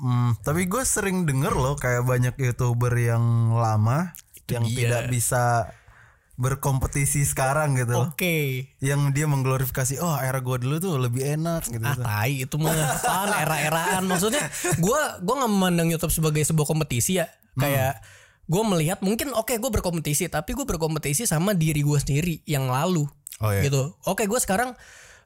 Hmm, tapi gue sering denger loh kayak banyak youtuber yang lama yang dia. tidak bisa berkompetisi sekarang gitu. Oke. Yang dia mengglorifikasi, oh era gue dulu tuh lebih enak gitu. Ah tai itu mah era-eraan maksudnya gua gua nggak memandang YouTube sebagai sebuah kompetisi ya kayak gue melihat mungkin oke gue berkompetisi tapi gue berkompetisi sama diri gue sendiri yang lalu Oh, iya. gitu oke gue sekarang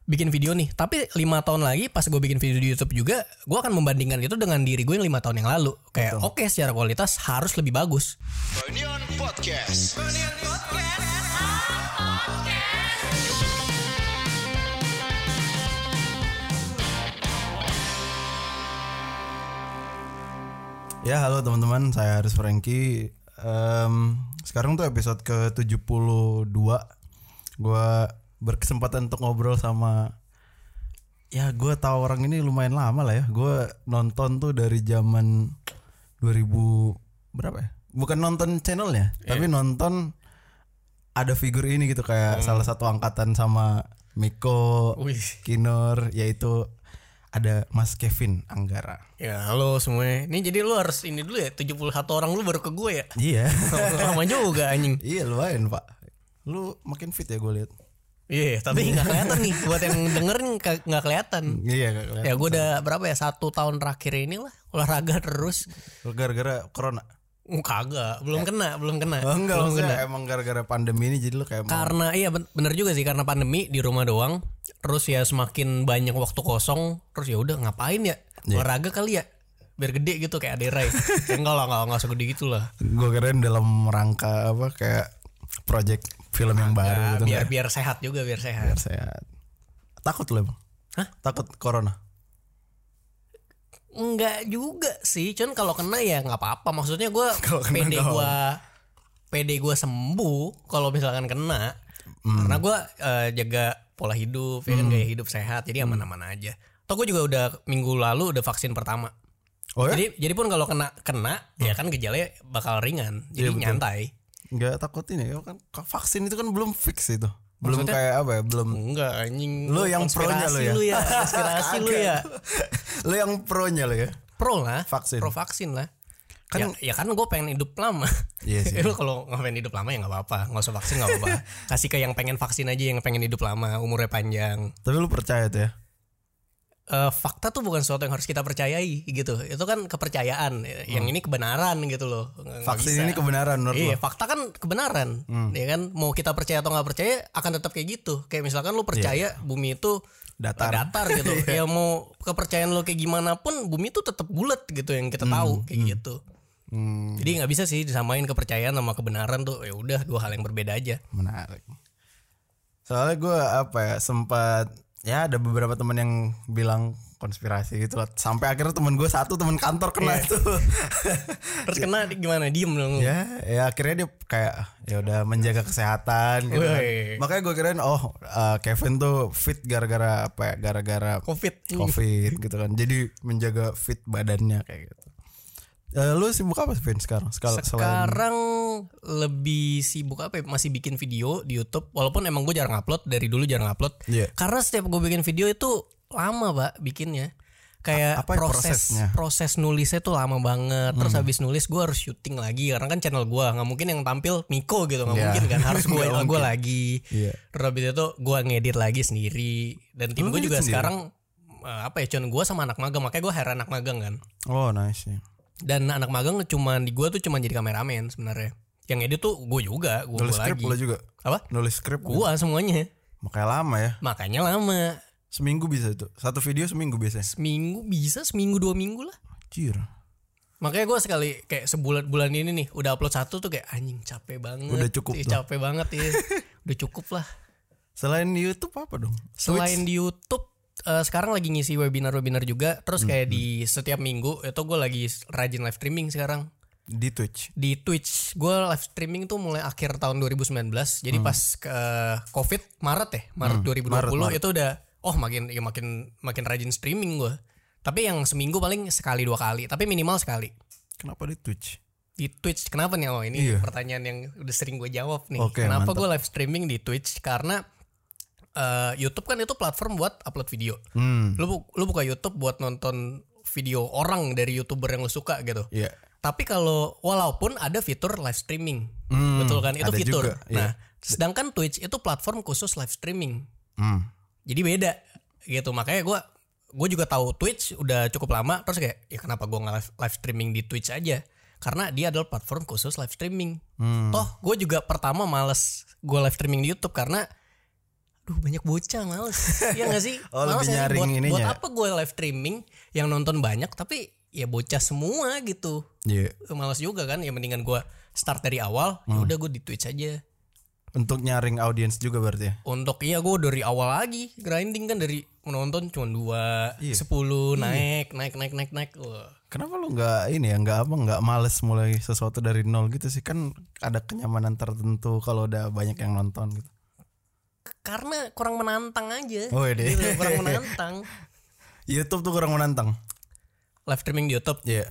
bikin video nih. Tapi lima tahun lagi pas gue bikin video di YouTube juga gue akan membandingkan itu dengan diri gue yang lima tahun yang lalu. Kayak oke secara kualitas harus lebih bagus. Reunion Podcast. Ya halo teman-teman, saya Haris Franky. Em, sekarang tuh episode ke 72 Gue berkesempatan untuk ngobrol sama Ya gue tahu orang ini lumayan lama lah ya. Gue nonton tuh dari zaman 2000 Berapa ya? Bukan nonton channelnya Tapi nonton ada figur ini gitu Kayak salah satu angkatan sama Miko, Wih. Kinur Yaitu ada Mas Kevin Anggara. Ya halo semua ini jadi lu harus ini dulu ya 71 orang lu baru ke gue ya? Iya. Lama juga anjing. Iya lumayan pak. Lu makin fit ya gue lihat iya tapi nggak kelihatan nih buat yang dengerin nggak kelihatan Iya gak kelihatan Ya gue udah berapa ya satu tahun terakhir ini lah olahraga terus. Gara-gara corona Oh, kagak, belum kena, belum kena. oh, Enggak belum maksudnya emang gara-gara pandemi ini Jadi lu kayak mau Karena iya ben- bener juga sih karena pandemi di rumah doang. Terus ya semakin banyak waktu kosong, terus ya udah ngapain ya? Iya. Olahraga kali ya. Biar gede gitu kayak Aderai. ya, enggak lah, enggak, enggak segede gitu lah. Gue keren dalam rangka apa Kayak project film yang baru Ya, gitu biar nggak? biar sehat juga, biar sehat. Biar sehat Takut lu emang? Hah? Takut corona? Enggak juga sih, cuman kalau kena ya nggak apa-apa. Maksudnya gue pede nggak gue pede gue sembuh kalau misalkan kena. Hmm. Karena gue eh, jaga pola hidup, ya kan gaya hidup sehat, jadi aman-aman aja. Toh gue juga udah minggu lalu udah vaksin pertama. Oh ya? Jadi jadi pun kalau kena kena ya kan gejalanya bakal ringan, jadi Iya, betul. nyantai. Nggak takut ini ya kan Vaksin itu kan belum fix itu Belum Maksudnya? kayak apa ya Belum Enggak anjing. Lu yang pronya Konspirasi lu ya? Konspirasi lu ya. Lu yang pro-nya lu ya Pro lah. Vaksin. Pro vaksin lah. Kan- ya, ya kan gue pengen hidup lama. Iya sih. lu kalau nggak pengen hidup lama ya nggak apa-apa. Nggak usah vaksin nggak apa-apa. Kasih ke yang pengen vaksin aja yang pengen hidup lama, umurnya panjang. Tapi lu percaya tuh ya Eh, fakta tuh bukan sesuatu yang harus kita percayai gitu. Itu kan kepercayaan. Yang ini kebenaran gitu loh. Hmm. Vaksin ini kebenaran menurut Iya, lu? fakta kan kebenaran. Ya kan, mau kita percaya atau nggak percaya akan tetap kayak gitu. Kayak misalkan lu percaya bumi itu Iya. Datar. Iya. datar gitu. ya mau kepercayaan lu kayak gimana pun bumi itu tetap bulat gitu yang kita tahu kayak gitu. Hmm, Jadi nggak bisa sih disamain kepercayaan sama kebenaran tuh. Ya udah dua hal yang berbeda aja. menarik. Soalnya gue apa ya sempat ya ada beberapa teman yang bilang konspirasi gitu loh. Sampai akhirnya temen gue satu temen kantor kena Iya. itu. Terus kena gimana? Diem dong. ya, ya akhirnya dia kayak ya udah menjaga kesehatan gitu. kan. Makanya gue kirain oh uh, Kevin tuh fit gara-gara apa ya? Gara-gara Covid. Covid gitu kan. Jadi menjaga fit badannya kayak gitu. Eh, lu sibuk apa Vin sekarang? Sekal- selain Sekarang lebih sibuk apa ya? Masih bikin video di YouTube. Walaupun emang gue jarang upload dari dulu jarang upload. Iya. Karena setiap gue bikin video itu lama, Pak, bikinnya. Kayak apa ya proses prosesnya? Hmm. proses nulisnya tuh lama banget. Terus habis nulis gue harus syuting lagi karena kan channel gue nggak mungkin yang tampil Miko gitu nggak Iya. mungkin kan harus gue gue lagi. Iya. Terus habis itu gue ngedit lagi sendiri dan tim gue juga sendiri? sekarang eh, apa ya cuman gue sama anak magang makanya gue hire anak magang kan Oh nice ya. Dan anak magang cuman di gue tuh cuman jadi kameramen sebenarnya yang edit tuh gue juga gue Nulis lagi skrip lu juga. apa Nulis skrip. gue semuanya Makanya lama ya. makanya lama Seminggu bisa itu. Satu video seminggu biasanya. seminggu bisa seminggu dua minggu lah Anjir. makanya gue sekali kayak sebulan bulan ini nih udah upload satu tuh kayak anjing capek banget Udah cukup Ih, tuh. capek banget ya udah cukup lah Selain di YouTube apa dong? selain di YouTube eh, sekarang lagi ngisi webinar-webinar juga. Terus Hmm, kayak di setiap minggu itu gue lagi rajin live streaming sekarang. Di Twitch. di Twitch. Gue live streaming tuh mulai akhir tahun 2019 jadi Hmm. pas ke covid Maret ya Maret 2020 Maret, Maret. itu udah oh makin ya makin makin rajin streaming gue tapi yang seminggu paling sekali dua kali tapi minimal sekali. Kenapa di Twitch? di Twitch. Kenapa nih? Oh ini Iya. pertanyaan yang udah sering gue jawab nih. Oke, kenapa gue live streaming di Twitch? Karena eh, YouTube kan itu platform buat upload video Hmm. lu lu buka YouTube buat nonton video orang dari youtuber yang lu suka gitu. Iya. Tapi kalau walaupun ada fitur live streaming, betul kan? Itu ada fitur. juga, iya. Nah, sedangkan Twitch itu platform khusus live streaming. Hmm. Jadi beda gitu. Makanya gue gue juga tahu Twitch udah cukup lama. Terus kayak ya kenapa gue nggak live, live streaming di Twitch aja? Karena dia adalah platform khusus live streaming. Hmm. Toh gue juga pertama males gue live streaming di YouTube karena Duh banyak bocah males Iya gak sih? Oh, Males ya, nyaring buat, ininya. buat apa gue live streaming Yang nonton banyak Tapi ya bocah semua gitu Iya. Males juga kan Ya mendingan gue start dari awal Hmm. ya udah gue di Twitch aja Untuk nyaring audiens juga berarti ya. Untuk iya gue dari awal lagi Grinding kan dari menonton cuma dua Iya. sepuluh naik naik naik naik naik Wah. Kenapa lu nggak ini ya nggak apa nggak males mulai sesuatu dari nol gitu sih kan ada kenyamanan tertentu kalau udah banyak yang nonton gitu. Karena kurang menantang aja Oh, iya deh. Gitu, Kurang menantang YouTube tuh kurang menantang. Live streaming di Youtube Iya.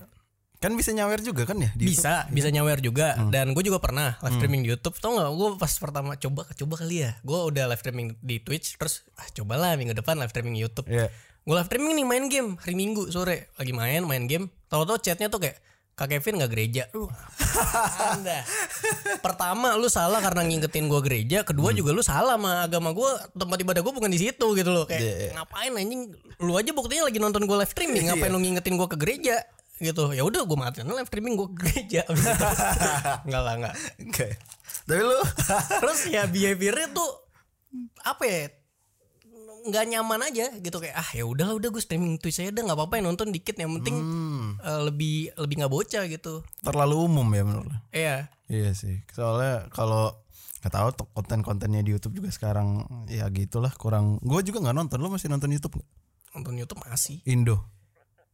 Kan bisa nyawer juga kan ya di YouTube? bisa bisa nyawer juga Hmm. dan gue juga pernah live streaming di YouTube tau nggak gue pas pertama coba coba kali ya gue udah live streaming di Twitch terus ah cobalah minggu depan live streaming di YouTube Iya. gue live streaming nih main game hari Minggu sore lagi main main game tau chatnya tuh kayak Kak Kevin gak gereja. Lu. Anda. Pertama lu salah karena ngingetin gue gereja. Kedua Hmm. juga lu salah sama agama gue tempat ibadah gue bukan di situ gitu loh. Kayak Iya, iya. ngapain anjing? Lu aja buktinya lagi nonton gue live streaming. Ngapain lu ngingetin gue ke gereja? Gitu. Ya udah gue matiin live streaming gue ke gereja. Nggak lah nggak. Oke. Tapi lu? Terus ya behaviornya tuh apa ya nggak nyaman aja gitu kayak ah ya udahlah udah gue streaming Twitch aja udah nggak apa-apa yang nonton dikit yang penting eh, lebih lebih nggak bocah gitu terlalu umum ya menurut lu? iya Iya sih. Soalnya kalau nggak tahu konten-kontennya di YouTube juga sekarang ya gitulah kurang. Gue juga nggak nonton. Lu masih nonton YouTube nggak? nonton YouTube masih Indo.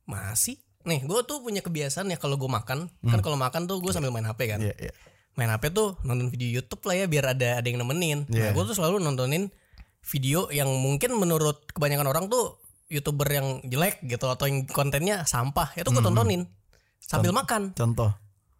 masih nih gue tuh punya kebiasaan ya kalau gue makan kan kalau makan tuh gue sambil main HP kan Iya iya. main HP tuh nonton video YouTube lah ya biar ada ada yang nemenin. Nah, Iya. gue tuh selalu nontonin video yang mungkin menurut kebanyakan orang tuh youtuber yang jelek gitu atau yang kontennya sampah itu gue tontonin sambil makan. Contoh.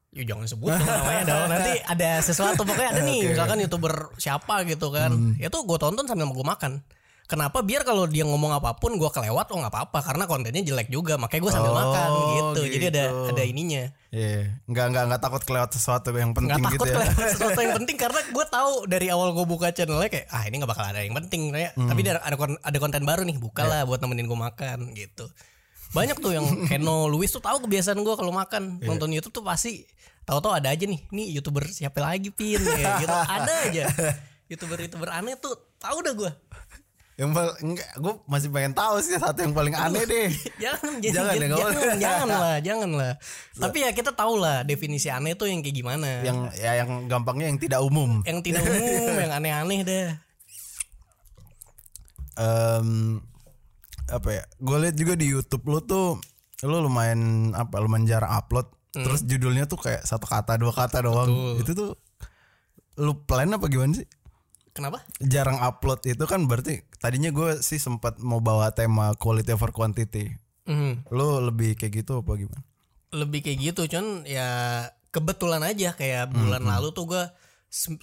Ya jangan sebut dong namanya dong. Nanti ada sesuatu pokoknya ada nih misalkan youtuber siapa gitu kan. Itu gue tonton sambil gue makan. Kenapa? Biar kalau dia ngomong apa pun gue kelewat oh nggak apa-apa karena kontennya jelek juga makanya gue sambil Oh, makan gitu. Jadi ada gitu. ada ininya. Iya. Nggak nggak nggak takut kelewat sesuatu yang penting nggak gitu takut ya. kelewat sesuatu yang penting karena gue tahu dari awal gue buka channelnya kayak ah ini nggak bakal ada yang penting kayak Hmm. tapi ada ada, kon- ada konten baru nih buka Iya. lah buat nemenin gue makan gitu banyak tuh yang Keno Luis tuh tahu kebiasaan gue kalau makan Iya. nonton YouTube tuh pasti tahu-tahu ada aja nih nih youtuber siapa lagi pin kayak gitu ada aja youtuber youtuber aneh tuh tahu dah gue Yang paling enggak, gue masih pengen tahu sih satu yang paling aneh deh. jangan Jangan jangan ya, nggak jangan, boleh. jangan lah jangan lah tapi ya kita tahu lah definisi aneh tuh yang kayak gimana yang ya yang gampangnya yang tidak umum. yang tidak umum yang aneh-aneh dah Em, apa ya? Gue lihat juga di YouTube lu tuh lu lumayan apa lumayan jarang upload. Terus judulnya tuh kayak satu kata dua kata doang. Itu tuh lu plan apa gimana sih? Kenapa? Jarang upload itu kan berarti tadinya gue sih sempat mau bawa tema quality over quantity. Mhm. Lu lebih kayak gitu apa gimana? lebih kayak gitu cuman ya kebetulan aja kayak bulan lalu tuh gue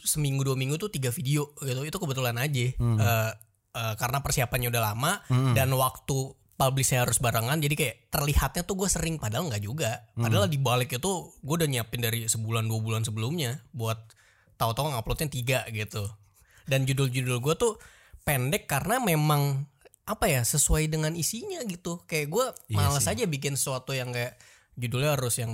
seminggu dua minggu tuh tiga video gitu itu kebetulan aja. Eh, eh, karena persiapannya udah lama dan waktu publishnya harus barengan jadi kayak terlihatnya tuh gue sering padahal nggak juga. Padahal di balik itu gue udah nyiapin dari sebulan dua bulan sebelumnya buat tahu-tahu nguploadnya tiga gitu dan judul-judul gue tuh pendek karena memang apa ya sesuai dengan isinya gitu kayak gue malas aja bikin sesuatu yang kayak judulnya harus yang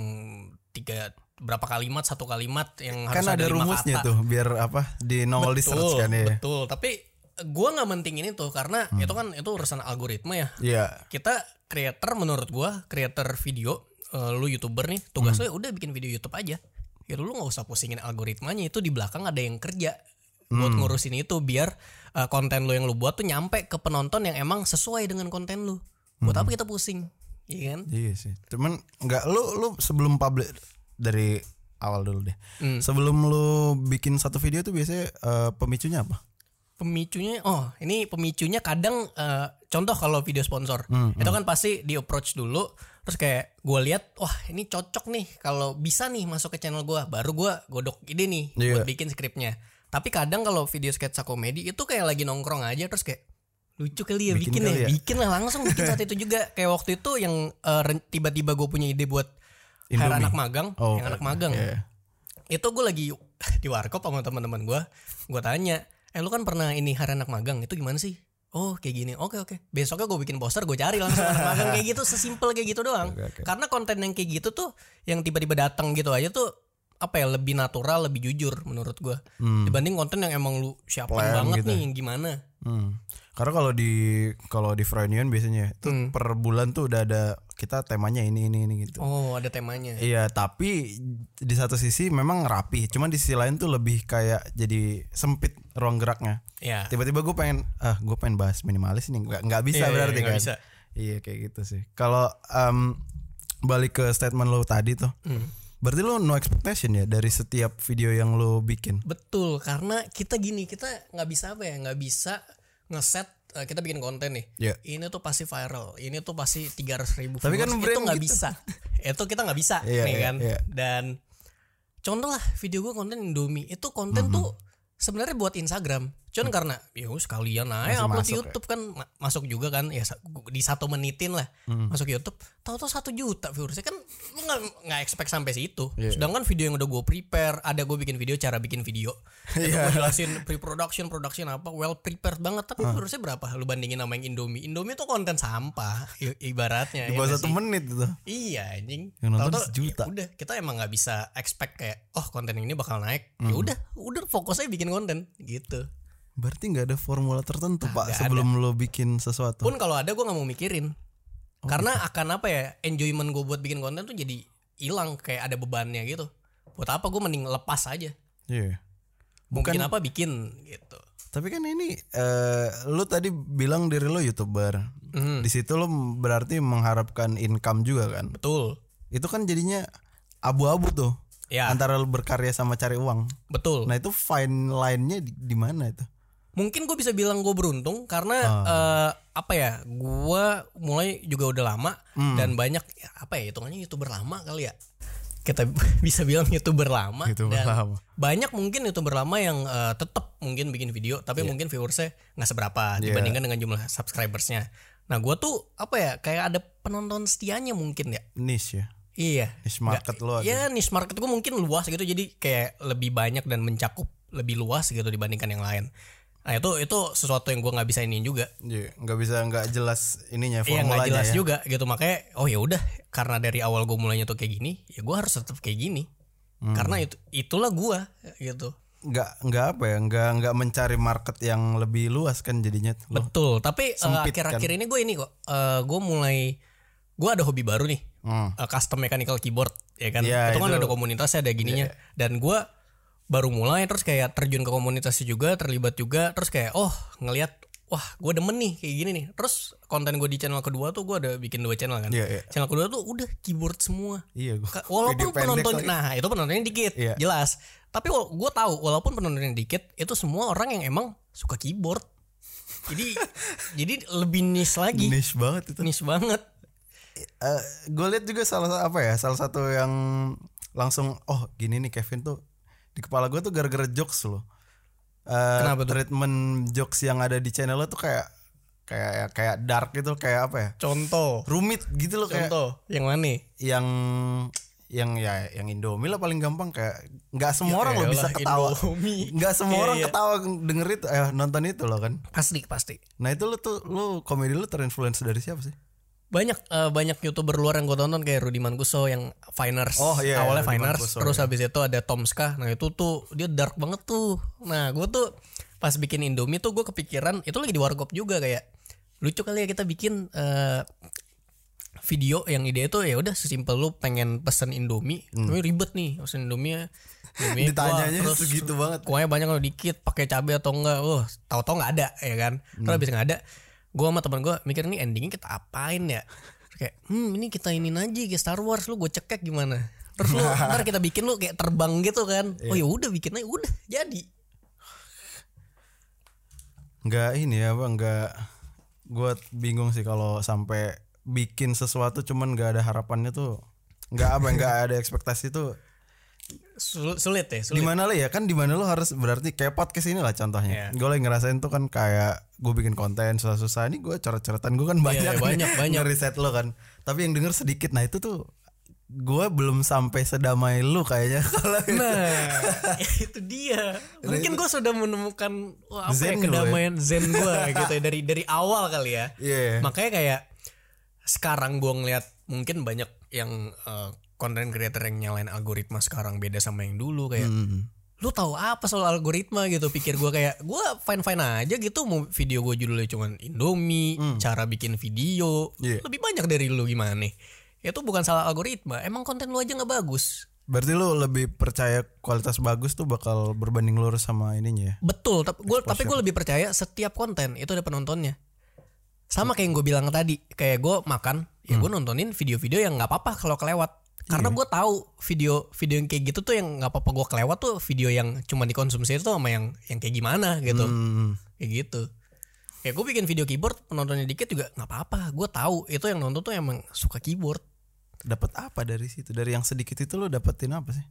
tiga berapa kalimat satu kalimat yang harus Kan ada lima rumusnya kata. tuh biar apa di nongol di search kan ya. betul tapi gue nggak mentingin itu karena itu kan itu urusan algoritma ya Iya. kita creator menurut gua creator video eh, lu youtuber nih tugas Hmm. lu ya udah bikin video YouTube aja ya lu nggak usah pusingin algoritmanya itu di belakang ada yang kerja Hmm. buat ngurusin itu biar eh, konten lu yang lu buat tuh nyampe ke penonton yang emang sesuai dengan konten lu buat Hmm. apa kita pusing Iya kan Iya sih. Cuman nggak lu lu sebelum publish dari awal dulu deh. Hmm. Sebelum lu bikin satu video tuh biasanya eh, pemicunya apa? pemicunya oh ini pemicunya kadang eh, contoh kalau video sponsor itu kan pasti di approach dulu terus kayak gue lihat wah ini cocok nih kalau bisa nih masuk ke channel gue baru gue godok ide nih Iya. buat bikin skripnya tapi kadang kalau video sketsa komedi itu kayak lagi nongkrong aja terus kayak lucu kali ya Bikin bikin, kali ya. ya. bikin lah langsung bikin saat itu juga kayak waktu itu yang ren- tiba-tiba gue punya ide buat Indomie. anak magang Oh, yang anak magang iya. itu gue lagi di warkop sama teman-teman gue gue tanya eh lu kan pernah ini hari anak magang itu gimana sih Oh kayak gini, oke oke. Besoknya gue bikin poster, gue cari langsung anak magang kayak gitu, sesimpel kayak gitu doang. Oke, oke. Karena konten yang kayak gitu tuh, yang tiba-tiba datang gitu aja tuh apa ya lebih natural, lebih jujur menurut gue. Dibanding konten yang emang lu siapin Plan banget gitu. nih, yang gimana? Hmm. Karena kalau di kalau di Freudian biasanya itu Hmm. per bulan tuh udah ada kita temanya ini ini ini gitu. Oh ada temanya. Iya, tapi di satu sisi memang rapi, cuman di sisi lain tuh lebih kayak jadi sempit ruang geraknya. Ya. Tiba-tiba gue pengen ah gue pengen bahas minimalis nih nggak nggak bisa iya, berarti nggak kan. bisa. Iya kayak gitu sih. Kalau em, balik ke statement lo tadi tuh, Hmm. Berarti lo no expectation ya dari setiap video yang lo bikin. Betul, karena kita gini, kita nggak bisa apa ya, nggak bisa ngeset eh, kita bikin konten nih. Iya. Ini tuh pasti viral, ini tuh pasti 300 ribu Tapi kan itu nggak gitu. bisa. itu kita nggak bisa, Iya, nih iya, kan. iya. Dan contoh lah video gue konten Indomie itu konten Mhm. tuh sebenarnya buat Instagram. Cuman karena ya sekalian aja upload masuk ya? YouTube kan ma- masuk juga kan ya di satu menitin lah Mhm. masuk YouTube. Tahu-tahu satu juta viewersnya kan lu nggak nggak expect sampai situ. Iya. Sedangkan video yang udah gue prepare, ada gue bikin video cara bikin video. Iya. gue jelasin pre-production, production apa, well prepared banget. Tapi viewersnya berapa? Lu bandingin sama yang Indomie. Indomie tuh konten sampah ibaratnya. Di ya bawah nggak satu sih? menit itu. Iya anjing. Yang nonton Tahu-tahu, sejuta. ya udah kita emang nggak bisa expect kayak oh konten ini bakal naik. Hmm. Ya udah, udah fokus aja bikin konten gitu. Berarti nggak ada formula tertentu pak nggak sebelum lo bikin sesuatu. Pun kalau ada gue nggak mau mikirin. Karena akan apa ya enjoyment gue buat bikin konten tuh jadi hilang kayak ada bebannya gitu. Buat apa gue mending lepas aja. Iya. Mungkin apa bikin gitu. Tapi kan ini eh lu tadi bilang diri lo youtuber. Hmm. Di situ lo berarti mengharapkan income juga kan? Betul. Itu kan jadinya abu-abu tuh. Ya, Antara lo berkarya sama cari uang. betul. Nah itu fine line-nya di, di mana itu? Mungkin gue bisa bilang gue beruntung karena Ah. eh, apa ya, gue mulai juga udah lama Hmm. dan banyak ya, apa ya hitungannya youtuber lama kali ya. Kita bisa bilang youtuber lama YouTuber dan lama. banyak mungkin youtuber lama yang eh, tetap mungkin bikin video tapi mungkin viewersnya nggak seberapa Iya. dibandingkan dengan jumlah subscribersnya. Nah gue tuh apa ya kayak ada penonton setianya mungkin ya. Niche ya. Iya. Niche market lo ada. Ya niche market gue mungkin luas gitu jadi kayak lebih banyak dan mencakup lebih luas gitu dibandingkan yang lain. Nah itu itu sesuatu yang gue nggak bisa iniin juga. Iya, nggak bisa nggak jelas ininya Iya nggak formulanya jelas ya. juga gitu makanya oh ya udah karena dari awal gue mulainya tuh kayak gini ya gue harus tetap kayak gini. Hmm. Karena itu itulah gue gitu. Nggak nggak apa ya, nggak nggak mencari market yang lebih luas kan jadinya. Lo. Betul. Tapi eh, kan? akhir-akhir ini gue ini kok gue mulai gue ada hobi baru nih. Hmm. eh, custom mechanical keyboard ya kan Iya, itu kan itu- Iya. ada komunitasnya ada gininya dan gue baru mulai terus kayak terjun ke komunitasnya juga terlibat juga terus kayak oh ngelihat wah gue demen nih kayak gini nih terus konten gue di channel kedua tuh gue ada bikin dua channel kan Iya, iya. channel kedua tuh udah keyboard semua Iya. Ka- walaupun penonton nah itu penontonnya dikit Iya. jelas tapi gue tahu walaupun penontonnya dikit itu semua orang yang emang suka keyboard jadi jadi lebih niche lagi niche banget itu. niche banget gue lihat juga salah apa ya salah satu yang langsung oh gini nih Kevin tuh di kepala gue tuh gara-gara jokes loh. Eh, Kenapa tuh? Treatment jokes yang ada di channel lo tuh kayak kayak kayak dark gitu kayak apa ya? contoh Rumit gitu loh kayak contoh yang mana yang yang ya yang Indomie lah paling gampang kayak nggak semua orang lo bisa ketawa. Nggak semua Iya, orang iya. ketawa denger itu eh nonton itu loh kan. pasti pasti Nah itu lo tuh lo komedi lo terinfluence dari siapa sih? Banyak eh, banyak youtuber luar yang gue tonton kayak Rudy Mancuso yang Finers Oh, iya, awalnya Rudy Finers Mancuso, terus iya. habis itu ada Tomska nah itu tuh dia dark banget tuh nah gue tuh pas bikin Indomie tuh gue kepikiran itu lagi di warkop juga kayak lucu kali ya kita bikin eh, video yang ide itu ya udah sesimpel lu pengen pesen Indomie tapi ribet nih pesen Indomie. Indomie Hmm. Ditanyanya kuah, terus segitu banget. kuahnya banyak atau dikit pakai cabai atau enggak wah tahu-tahu nggak ada ya kan terus Hmm. habis nggak ada gue sama teman gue mikir nih endingnya kita apain ya? Terus kayak hmm ini kita ini aja kayak Star Wars lu gue cekek gimana? Terus lu ntar kita bikin lu kayak terbang gitu kan. Iya. oh ya udah bikin aja udah jadi. Nggak ini ya bang nggak gue bingung sih kalau sampai bikin sesuatu cuman nggak ada harapannya tuh nggak apa nggak ada ekspektasi tuh Sulit, sulit ya, sulit. Di mana lo ya kan di mana lo harus berarti kayak podcast ini lah contohnya. Iya. Gue lagi ngerasain tuh kan kayak gue bikin konten susah-susah ini gue coret-coretan gue kan banyak Iya, nih, banyak, banyak. ngeriset lo kan. Tapi yang denger sedikit. Nah itu tuh gue belum sampai sedamai lu kayaknya kalau Nah, itu dia. Mungkin gue sudah menemukan wah, apa Zen ya lu ya. kedamaian zen gue gitu ya dari dari awal kali ya. Iya. Makanya kayak sekarang gue ngeliat mungkin banyak yang konten creator yang nyalain algoritma sekarang beda sama yang dulu kayak Hmm. lu tahu apa soal algoritma gitu pikir gue kayak gue fine fine aja gitu mau video gue judulnya cuman Indomie cara bikin video Hmm. Iya. lebih banyak dari lu gimana nih itu bukan salah algoritma emang konten lu aja nggak bagus Berarti lu lebih percaya kualitas bagus tuh bakal berbanding lurus sama ininya ya. Betul, tapi gue tapi gue lebih percaya setiap konten itu ada penontonnya. Sama kayak yang gue bilang tadi, kayak gue makan, ya gue nontonin video-video yang nggak apa-apa kalau kelewat. Karena gue tahu video-video yang kayak gitu tuh yang nggak apa-apa gue kelewat tuh video yang cuma dikonsumsi itu sama yang yang kayak gimana gitu, Hmm. kayak gitu. Ya gue bikin video keyboard penontonnya dikit juga nggak apa-apa. Gue tahu itu yang nonton tuh emang suka keyboard. Dapat apa dari situ? Dari yang sedikit itu lu dapetin apa sih?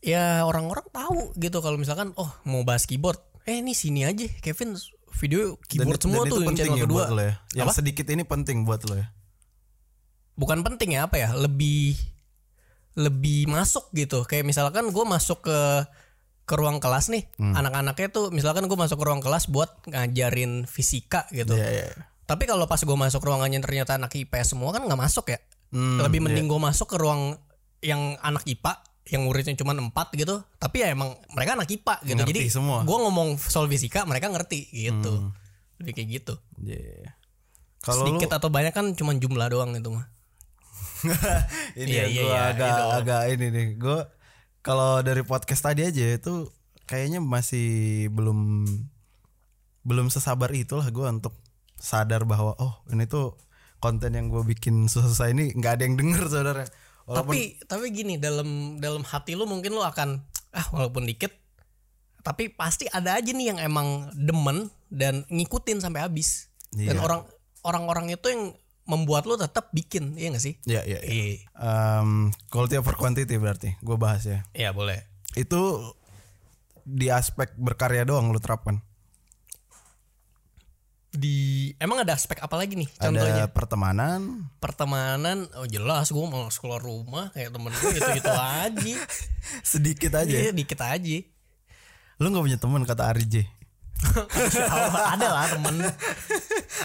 Ya orang-orang tahu gitu kalau misalkan oh mau bahas keyboard, eh ini sini aja Kevin video keyboard semua tuh yang channel ya kedua. lo ya. Yang Apa? sedikit ini penting buat lo ya. Bukan penting ya apa ya lebih lebih masuk gitu kayak misalkan gue masuk ke ke ruang kelas nih Hmm. anak-anaknya tuh misalkan gue masuk ke ruang kelas buat ngajarin fisika gitu Iya iya. iya. tapi kalau pas gue masuk ruangannya ternyata anak IPS semua kan nggak masuk ya Hmm, lebih mending gue masuk ke ruang yang anak IPA yang muridnya cuma empat gitu tapi ya emang mereka anak IPA gitu Ngerti jadi semua. gue ngomong soal fisika mereka ngerti gitu lebih kayak gitu Iya. Kalau lu sedikit atau banyak kan cuma jumlah doang itu mah ini Iya, ya, iya, gua iya, agak itu. agak ini nih. Gue kalau dari podcast tadi aja itu kayaknya masih belum belum sesabar itulah gue untuk sadar bahwa oh ini tuh konten yang gue bikin susah-susah ini nggak ada yang denger saudara. Walaupun tapi tapi gini dalam dalam hati lu mungkin lu akan ah walaupun dikit tapi pasti ada aja nih yang emang demen dan ngikutin sampai habis dan Iya. orang orang-orang itu yang membuat lu tetap bikin iya gak sih ya ya. ya. iya Em, quality over quantity berarti gue bahas ya. iya boleh Itu di aspek berkarya doang lu terapkan. di emang ada aspek apa lagi nih contohnya Ada pertemanan, pertemanan oh jelas gue mau keluar rumah kayak temen gue gitu gitu aja sedikit aja. iya dikit aja Lu nggak punya teman kata Ari J. ada lah temen.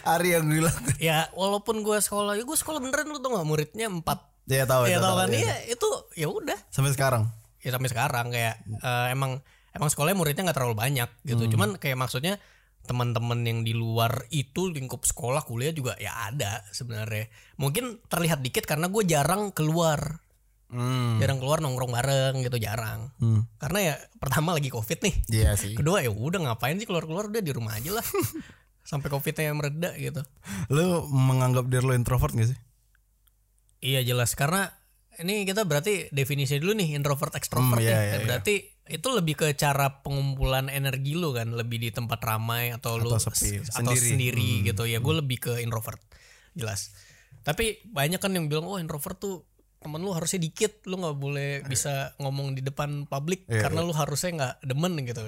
Ari yang bilang. ya walaupun gue sekolah ya gue sekolah beneran lu tau gak muridnya empat. Ya tahu ya tahu, tau kan? iya. iya itu ya udah. Sampai sekarang. ya sampai sekarang kayak eh, emang emang sekolahnya muridnya nggak terlalu banyak gitu. Cuman kayak maksudnya teman-teman yang di luar itu lingkup sekolah kuliah juga ya ada sebenarnya. Mungkin terlihat dikit karena gue jarang keluar Hmm. jarang keluar nongkrong bareng gitu jarang Hmm. karena ya pertama lagi covid nih Iya sih. kedua ya udah ngapain sih keluar keluar udah di rumah aja lah sampai covidnya mereda gitu Lu menganggap diri lu introvert gak sih? Iya jelas karena ini kita berarti definisi dulu nih introvert extrovert Hmm, iya, nih. iya, iya. berarti itu lebih ke cara pengumpulan energi lu kan, lebih di tempat ramai atau, lu Atau sepi, s- atau sendiri. Hmm. sendiri, gitu. Ya gue lebih ke introvert. Jelas. Tapi banyak kan yang bilang oh introvert tuh temen lu harusnya dikit, lu nggak boleh bisa ngomong di depan publik Iya, karena lu harusnya nggak demen gitu.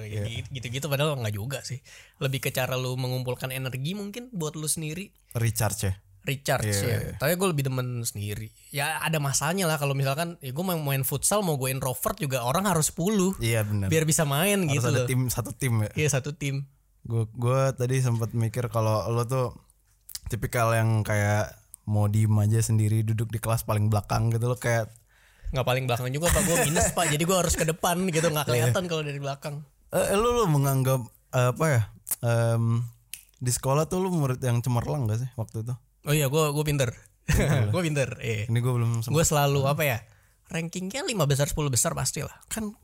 Gitu-gitu padahal nggak juga sih. Lebih ke cara lu mengumpulkan energi mungkin buat lu sendiri Recharge ya. recharge Iya, ya. Tapi gue lebih demen sendiri. Ya ada masanya lah kalau misalkan ya gue mau main futsal mau gue introvert juga orang harus 10 Iya benar. biar bisa main Harus gitu ada loh. tim satu tim ya. Iya satu tim. Gue gua tadi sempat mikir kalau lo tuh tipikal yang kayak mau diem aja sendiri duduk di kelas paling belakang gitu lo kayak Nggak paling belakang juga pak gue minus pak. Jadi gue harus ke depan gitu nggak kelihatan kalau dari belakang. eh, lu lu menganggap eh, apa ya em, di sekolah tuh lu murid yang cemerlang gak sih waktu itu? Oh iya gue gue pinter. gue pinter. Iya. Ini gue belum Gue selalu apa ya? Rankingnya 5 besar 10 besar pasti lah. kan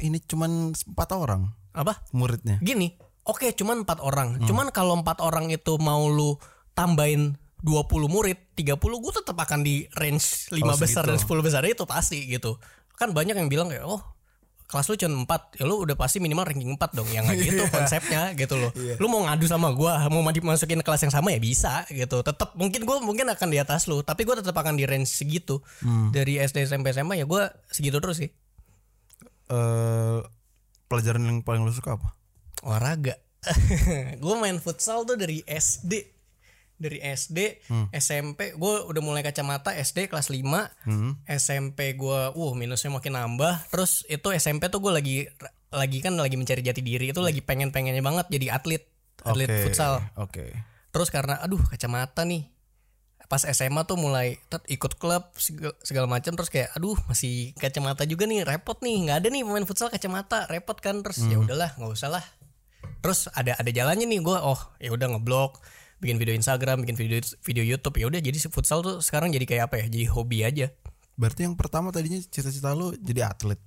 ini cuman empat orang Apa? muridnya. Gini, oke cuman empat orang. Hmm. Cuman kalau empat orang itu mau lu tambahin 20 murid, 30 gue tetap akan di range 5 Oh, besar segitu. dan 10 besar itu pasti gitu. Kan banyak yang bilang kayak oh kelas lu cuma 4 ya lu udah pasti minimal ranking 4 dong yang gitu konsepnya gitu loh Iya. lu mau ngadu sama gua mau madi- masukin kelas yang sama ya bisa gitu tetap mungkin gua mungkin akan di atas lu tapi gua tetap akan di range segitu Hmm. dari SD SMP SMA ya gua segitu terus sih Eh, pelajaran yang paling lu suka apa? olahraga gue main futsal tuh dari SD dari SD SMP gue udah mulai kacamata SD kelas 5 SMP gue uh minusnya makin nambah. Terus itu SMP tuh gue lagi lagi kan lagi mencari jati diri. Itu lagi pengen pengennya banget jadi atlet atlet Oke, futsal. Oke. terus karena aduh kacamata nih. Pas SMA tuh mulai tet, ikut klub segala, segala macam terus kayak aduh masih kacamata juga nih repot nih. Nggak ada nih pemain futsal kacamata repot kan. Terus ya udahlah nggak usah lah. Terus ada ada jalannya nih gue oh ya udah ngeblok bikin video Instagram bikin video video YouTube ya udah jadi futsal tuh sekarang jadi kayak apa ya jadi hobi aja Berarti yang pertama tadinya cita-cita lu jadi atlet.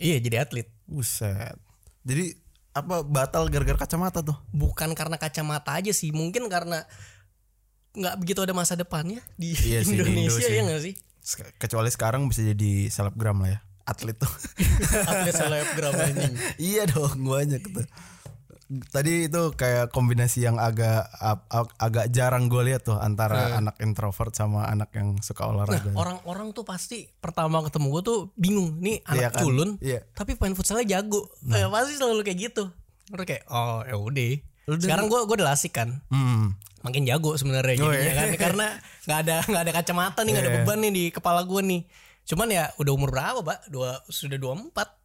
iya jadi atlet Buset. Jadi apa batal gara-gara kacamata tuh? bukan karena kacamata aja sih mungkin karena nggak begitu ada masa depannya di Iya sih, di Indo Indonesia sih. ya nggak sih Kecuali sekarang bisa jadi selebgram lah ya. Atlet tuh. atlet selebgram anjing iya dong, aja gitu. Tadi itu kayak kombinasi yang agak ag- ag- agak jarang gue lihat tuh antara anak introvert sama anak yang suka olahraga. orang-orang tuh pasti pertama ketemu gue tuh bingung nih anak Iya kan? culun Iya. tapi pemain futsalnya jago Eh, pasti selalu kayak gitu terus kayak oh ya udah sekarang gue gue udah lasik kan Hmm. makin jago sebenarnya Oh, jadinya iya. kan karena nggak ada nggak ada kacamata nih nggak ada Iya. beban nih di kepala gue nih cuman ya udah umur berapa pak dua sudah dua empat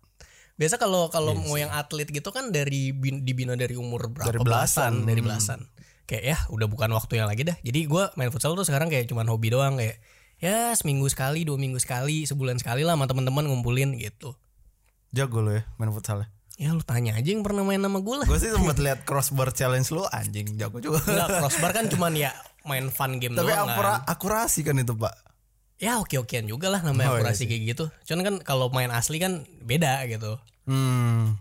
biasa kalau kalau mau yang atlet gitu kan dari bin- dibina dari umur berapa Iya Dari belasan. dari Hmm. belasan kayak ya udah bukan waktunya lagi dah jadi gue main futsal tuh sekarang kayak cuman hobi doang kayak ya seminggu sekali dua minggu sekali sebulan sekali lah sama teman-teman ngumpulin gitu Jago lo ya main futsal ya. ya lu tanya aja yang pernah main sama gue lah Gue sih sempat lihat crossbar challenge lu anjing jago juga. Enggak crossbar kan cuman ya main fun game Tapi doang kan. akura- akurasi kan itu pak. Ya oke okean juga lah namanya Oh, iya akurasi kayak gitu cuman kan kalau main asli kan beda gitu Hmm.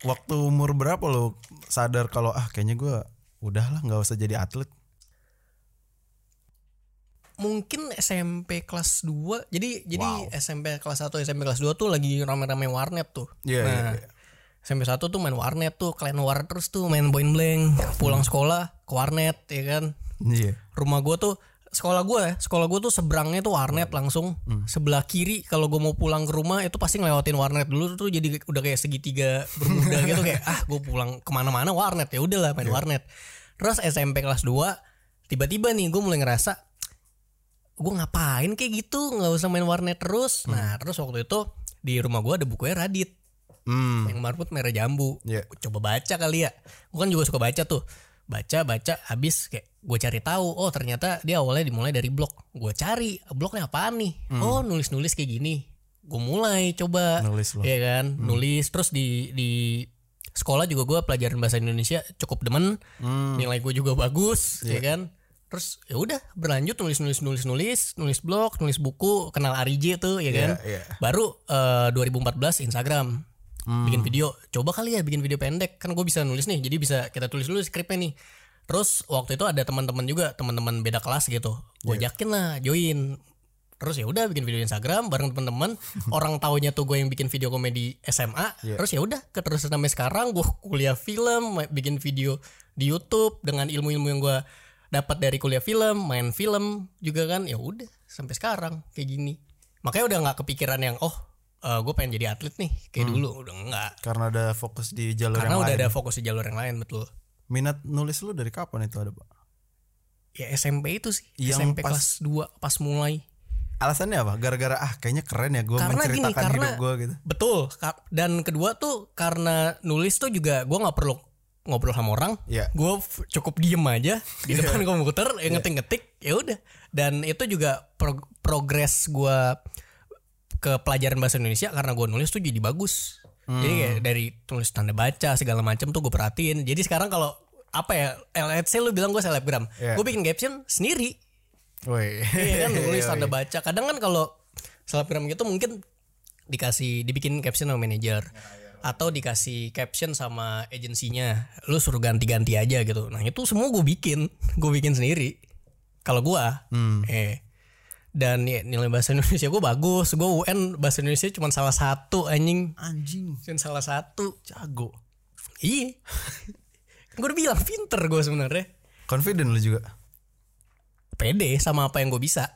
Waktu umur berapa lo sadar kalau ah kayaknya gue udahlah nggak usah jadi atlet. mungkin SMP kelas 2 jadi jadi SMP kelas 1 SMP kelas 2 tuh lagi rame-rame warnet tuh Iya, nah iya, iya. SMP 1 tuh main warnet tuh kalian war terus tuh main point blank pulang sekolah ke warnet ya kan Iya. rumah gua tuh sekolah gue ya sekolah gue tuh seberangnya tuh warnet langsung. Sebelah kiri kalau gue mau pulang ke rumah itu pasti ngelewatin warnet. Dulu tuh jadi udah kayak segitiga bermuda gitu kayak ah gue pulang ke mana-mana warnet. Ya udahlah main warnet. Terus SMP kelas 2 tiba-tiba nih gue mulai ngerasa gue ngapain kayak gitu? Nggak usah main warnet terus. Nah terus waktu itu di rumah gue ada bukunya Radit. Hmm. yang marput merah jambu. Iya. coba baca kali ya. Gue kan juga suka baca tuh baca baca habis kayak gue cari tahu oh ternyata dia awalnya dimulai dari blog. Gue cari blognya apaan nih? Oh nulis nulis kayak gini. Gue mulai coba. Nulis lo. ya kan? Nulis terus di di sekolah juga gue pelajaran bahasa Indonesia cukup demen. Nilai gue juga bagus ya kan? Terus ya udah berlanjut nulis nulis nulis nulis nulis blog nulis buku kenal Arije tuh ya kan? iya. baru eh, 2014 Instagram bikin video coba kali ya bikin video pendek. Kan gue bisa nulis nih jadi bisa kita tulis dulu skripnya nih. Terus waktu itu ada teman-teman juga teman-teman beda kelas gitu. Gue ajakin lah join. Terus ya udah bikin video Instagram bareng teman-teman. Orang taunya tuh gue yang bikin video komedi SMA terus ya udah keterusan sampai sekarang gue kuliah film bikin video di YouTube dengan ilmu-ilmu yang gue dapat dari kuliah film main film juga kan. Ya udah sampai sekarang kayak gini. Makanya udah nggak kepikiran yang oh gue pengen jadi atlet nih kayak dulu udah enggak Karena ada fokus di jalur karena yang udah lain. ada fokus di jalur yang lain betul Minat nulis lu dari kapan itu ada pak? ya SMP itu sih Yang SMP pas- kelas 2 pas mulai Alasannya apa? Gara-gara ah kayaknya keren ya gue Karena gini, menceritakan karena- hidup gue gitu. Betul. Dan kedua tuh karena nulis tuh juga gue nggak perlu ngobrol sama orang. Iya. Gue cukup diem aja di depan komputer, ya ngetik-ngetik, ya udah. Dan itu juga pro- progres gue ke pelajaran bahasa Indonesia karena gue nulis tuh jadi bagus. Jadi kayak dari tulis tanda baca segala macam tuh gue perhatiin. Jadi sekarang kalau apa ya, let's say lu bilang gue selebgram, Iya. gue bikin caption sendiri. Woi. Iya kan nulis tanda baca. Kadang kan kalau selebgram gitu mungkin dikasih dibikin caption sama manajer atau dikasih caption sama agensinya. Lu suruh ganti-ganti aja gitu. Nah, itu semua gue bikin. Gue bikin sendiri. Kalau gua eh dan ya, nilai bahasa Indonesia gue bagus gue UN bahasa Indonesia cuma salah satu anjing Anjing, cuma salah satu jago. iya gue udah bilang pinter gue sebenarnya Confident lu juga. pede sama apa yang gue bisa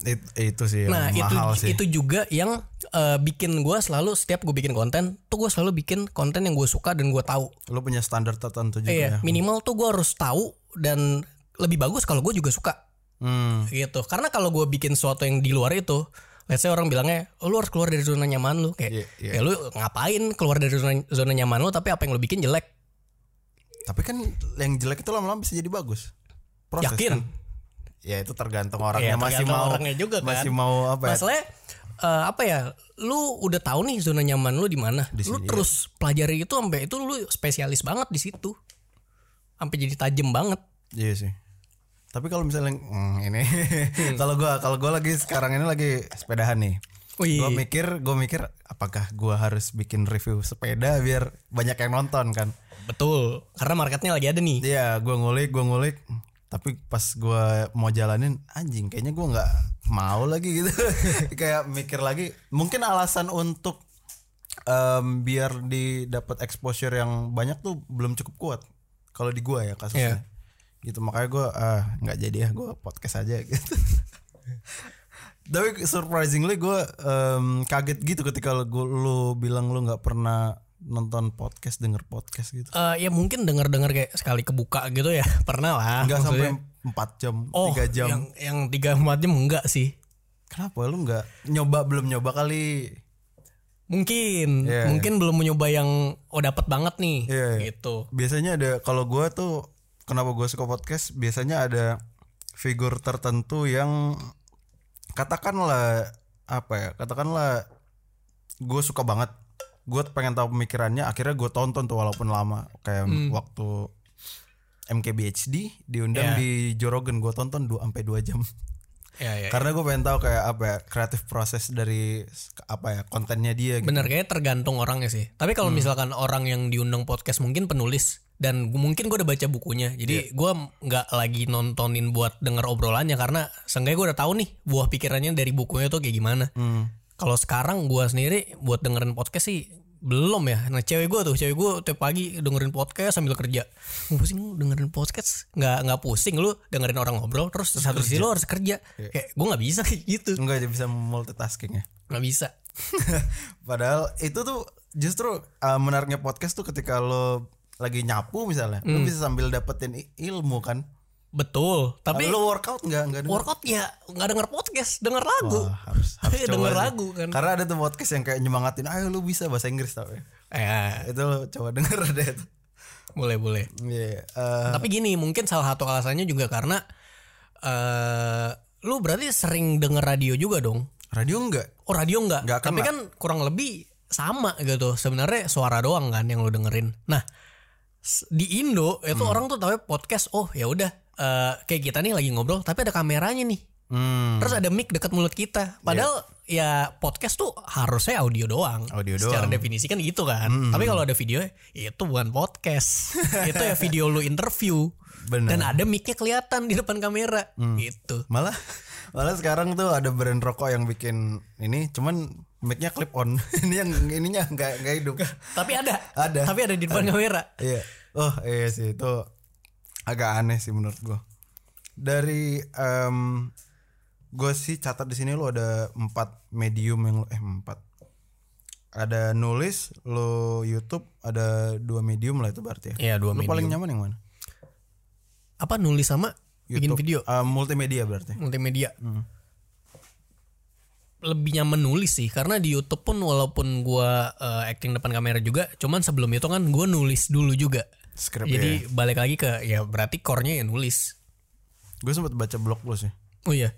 It- itu sih yang Nah itu mahal sih. itu juga yang eh, bikin gue selalu setiap gue bikin konten tuh gue selalu bikin konten yang gue suka dan gue tahu. Lu punya standar tertentu juga Iya ya. minimal tuh gue harus tahu dan lebih bagus kalau gue juga suka Hmm. gitu. Karena kalau gue bikin sesuatu yang di luar itu, let's say orang bilangnya, oh, lu harus keluar dari zona nyaman lu kayak, Iya, iya. ya lu ngapain keluar dari zona, zona nyaman lu tapi apa yang lu bikin jelek? Tapi kan yang jelek itu lama-lama bisa jadi bagus. Proses Yakin? kan. Ya itu tergantung orangnya Iya, masih tergantung mau orangnya juga kan. masih mau apa ya? Masalahnya eh, apa ya? Lu udah tahu nih zona nyaman lu di mana. Di Lu sini, terus pelajari itu sampai itu lu spesialis banget di situ. Sampai jadi tajam banget. Iya sih. Tapi kalau misalnya hmm, ini kalau gua kalau gua lagi sekarang ini lagi sepedahan nih. Wih. Gua mikir, gua mikir apakah gua harus bikin review sepeda biar banyak yang nonton kan. Betul. Karena marketnya lagi ada nih. Iya, gua ngulik, gua ngulik. Tapi pas gua mau jalanin anjing kayaknya gua nggak mau lagi gitu. Kayak mikir lagi, mungkin alasan untuk em, biar didapat exposure yang banyak tuh belum cukup kuat. Kalau di gua ya kasusnya. Gitu makanya gua ah nggak jadi ya gua podcast aja gitu. Tapi surprisingly gue kaget gitu ketika lu, lu bilang lu nggak pernah nonton podcast denger podcast gitu. Eh, ya mungkin denger-denger kayak sekali kebuka gitu ya. Pernah lah. Enggak maksudnya. sampai 4 jam, oh, 3 jam. Yang yang 3 4 jam enggak sih. Kenapa lu nggak nyoba belum nyoba kali? Mungkin, Iya, mungkin belum mencoba yang oh dapat banget nih Iya, iya. gitu. Biasanya ada kalau gua tuh kenapa gue suka podcast biasanya ada figur tertentu yang katakanlah apa ya? Katakanlah gue suka banget. Gue pengen tahu pemikirannya, akhirnya gue tonton tuh walaupun lama kayak waktu MKBHD diundang Iya. di Jorogen gue tonton 2 sampai 2 jam. Ya, ya. Karena gue pengen tahu kayak apa ya kreatif proses dari apa ya kontennya dia gitu. Bener kayaknya tergantung orangnya sih. Tapi kalau misalkan orang yang diundang podcast mungkin penulis dan mungkin gue udah baca bukunya. Jadi gua nggak lagi nontonin buat denger obrolannya karena seenggaknya gue udah tahu nih buah pikirannya dari bukunya tuh kayak gimana. Hmm. Kalau sekarang gua sendiri buat dengerin podcast sih belum ya. Nah cewek gue tuh, cewek gue tiap pagi dengerin podcast sambil kerja. Mau pusing dengerin podcast? Nggak nggak pusing lu dengerin orang ngobrol terus satu sisi lu harus kerja. Kayak gue nggak bisa kayak gitu. Enggak bisa multitasking ya. Nggak bisa. Padahal itu tuh justru uh, menariknya podcast tuh ketika lo lagi nyapu misalnya, lo bisa sambil dapetin ilmu kan. Betul. Tapi lo workout nggak nggak denger? workout ya nggak denger podcast, denger lagu. Wah, harus harus coba denger sih. lagu kan. Karena ada tuh podcast yang kayak nyemangatin, ayo lu bisa bahasa Inggris tau ya. Eh, Itu lo coba denger deh. itu. boleh boleh. Iya. eh, Tapi gini, mungkin salah satu alasannya juga karena eh lu berarti sering denger radio juga dong. radio enggak? Oh, radio enggak? Nggak Tapi kan kurang lebih sama gitu. Sebenarnya suara doang kan yang lu dengerin. Nah, di Indo itu Hmm. orang tuh tahu podcast, oh ya udah eh, kayak kita nih lagi ngobrol tapi ada kameranya nih. Hmm. Terus ada mic dekat mulut kita. Padahal ya podcast tuh harusnya audio doang. Audio Secara doang. definisi kan gitu kan. Tapi kalau ada video itu bukan podcast. itu ya video lu interview. Bener. Dan ada micnya kelihatan di depan kamera. Gitu. Malah malah sekarang tuh ada brand rokok yang bikin ini cuman mic-nya clip on. ini yang ininya enggak enggak hidup. Tapi ada. Ada. Tapi ada di depan kamera. Iya. Oh iya sih itu agak aneh sih menurut gua. Dari em gue sih catat di sini lo ada empat medium yang lo eh empat. Ada nulis, lo YouTube, ada dua medium lah itu berarti ya. Iya, dua Lo medium. paling nyaman yang mana? Apa nulis sama bikin YouTube. video Eh, multimedia berarti. multimedia. Hmm. Lebih nyaman nulis sih karena di YouTube pun walaupun gua eh, acting depan kamera juga, cuman sebelum itu kan gua nulis dulu juga. Skrip Jadi ya. balik lagi ke ya berarti core-nya ya nulis. Gue sempat baca blog lo sih. Oh iya.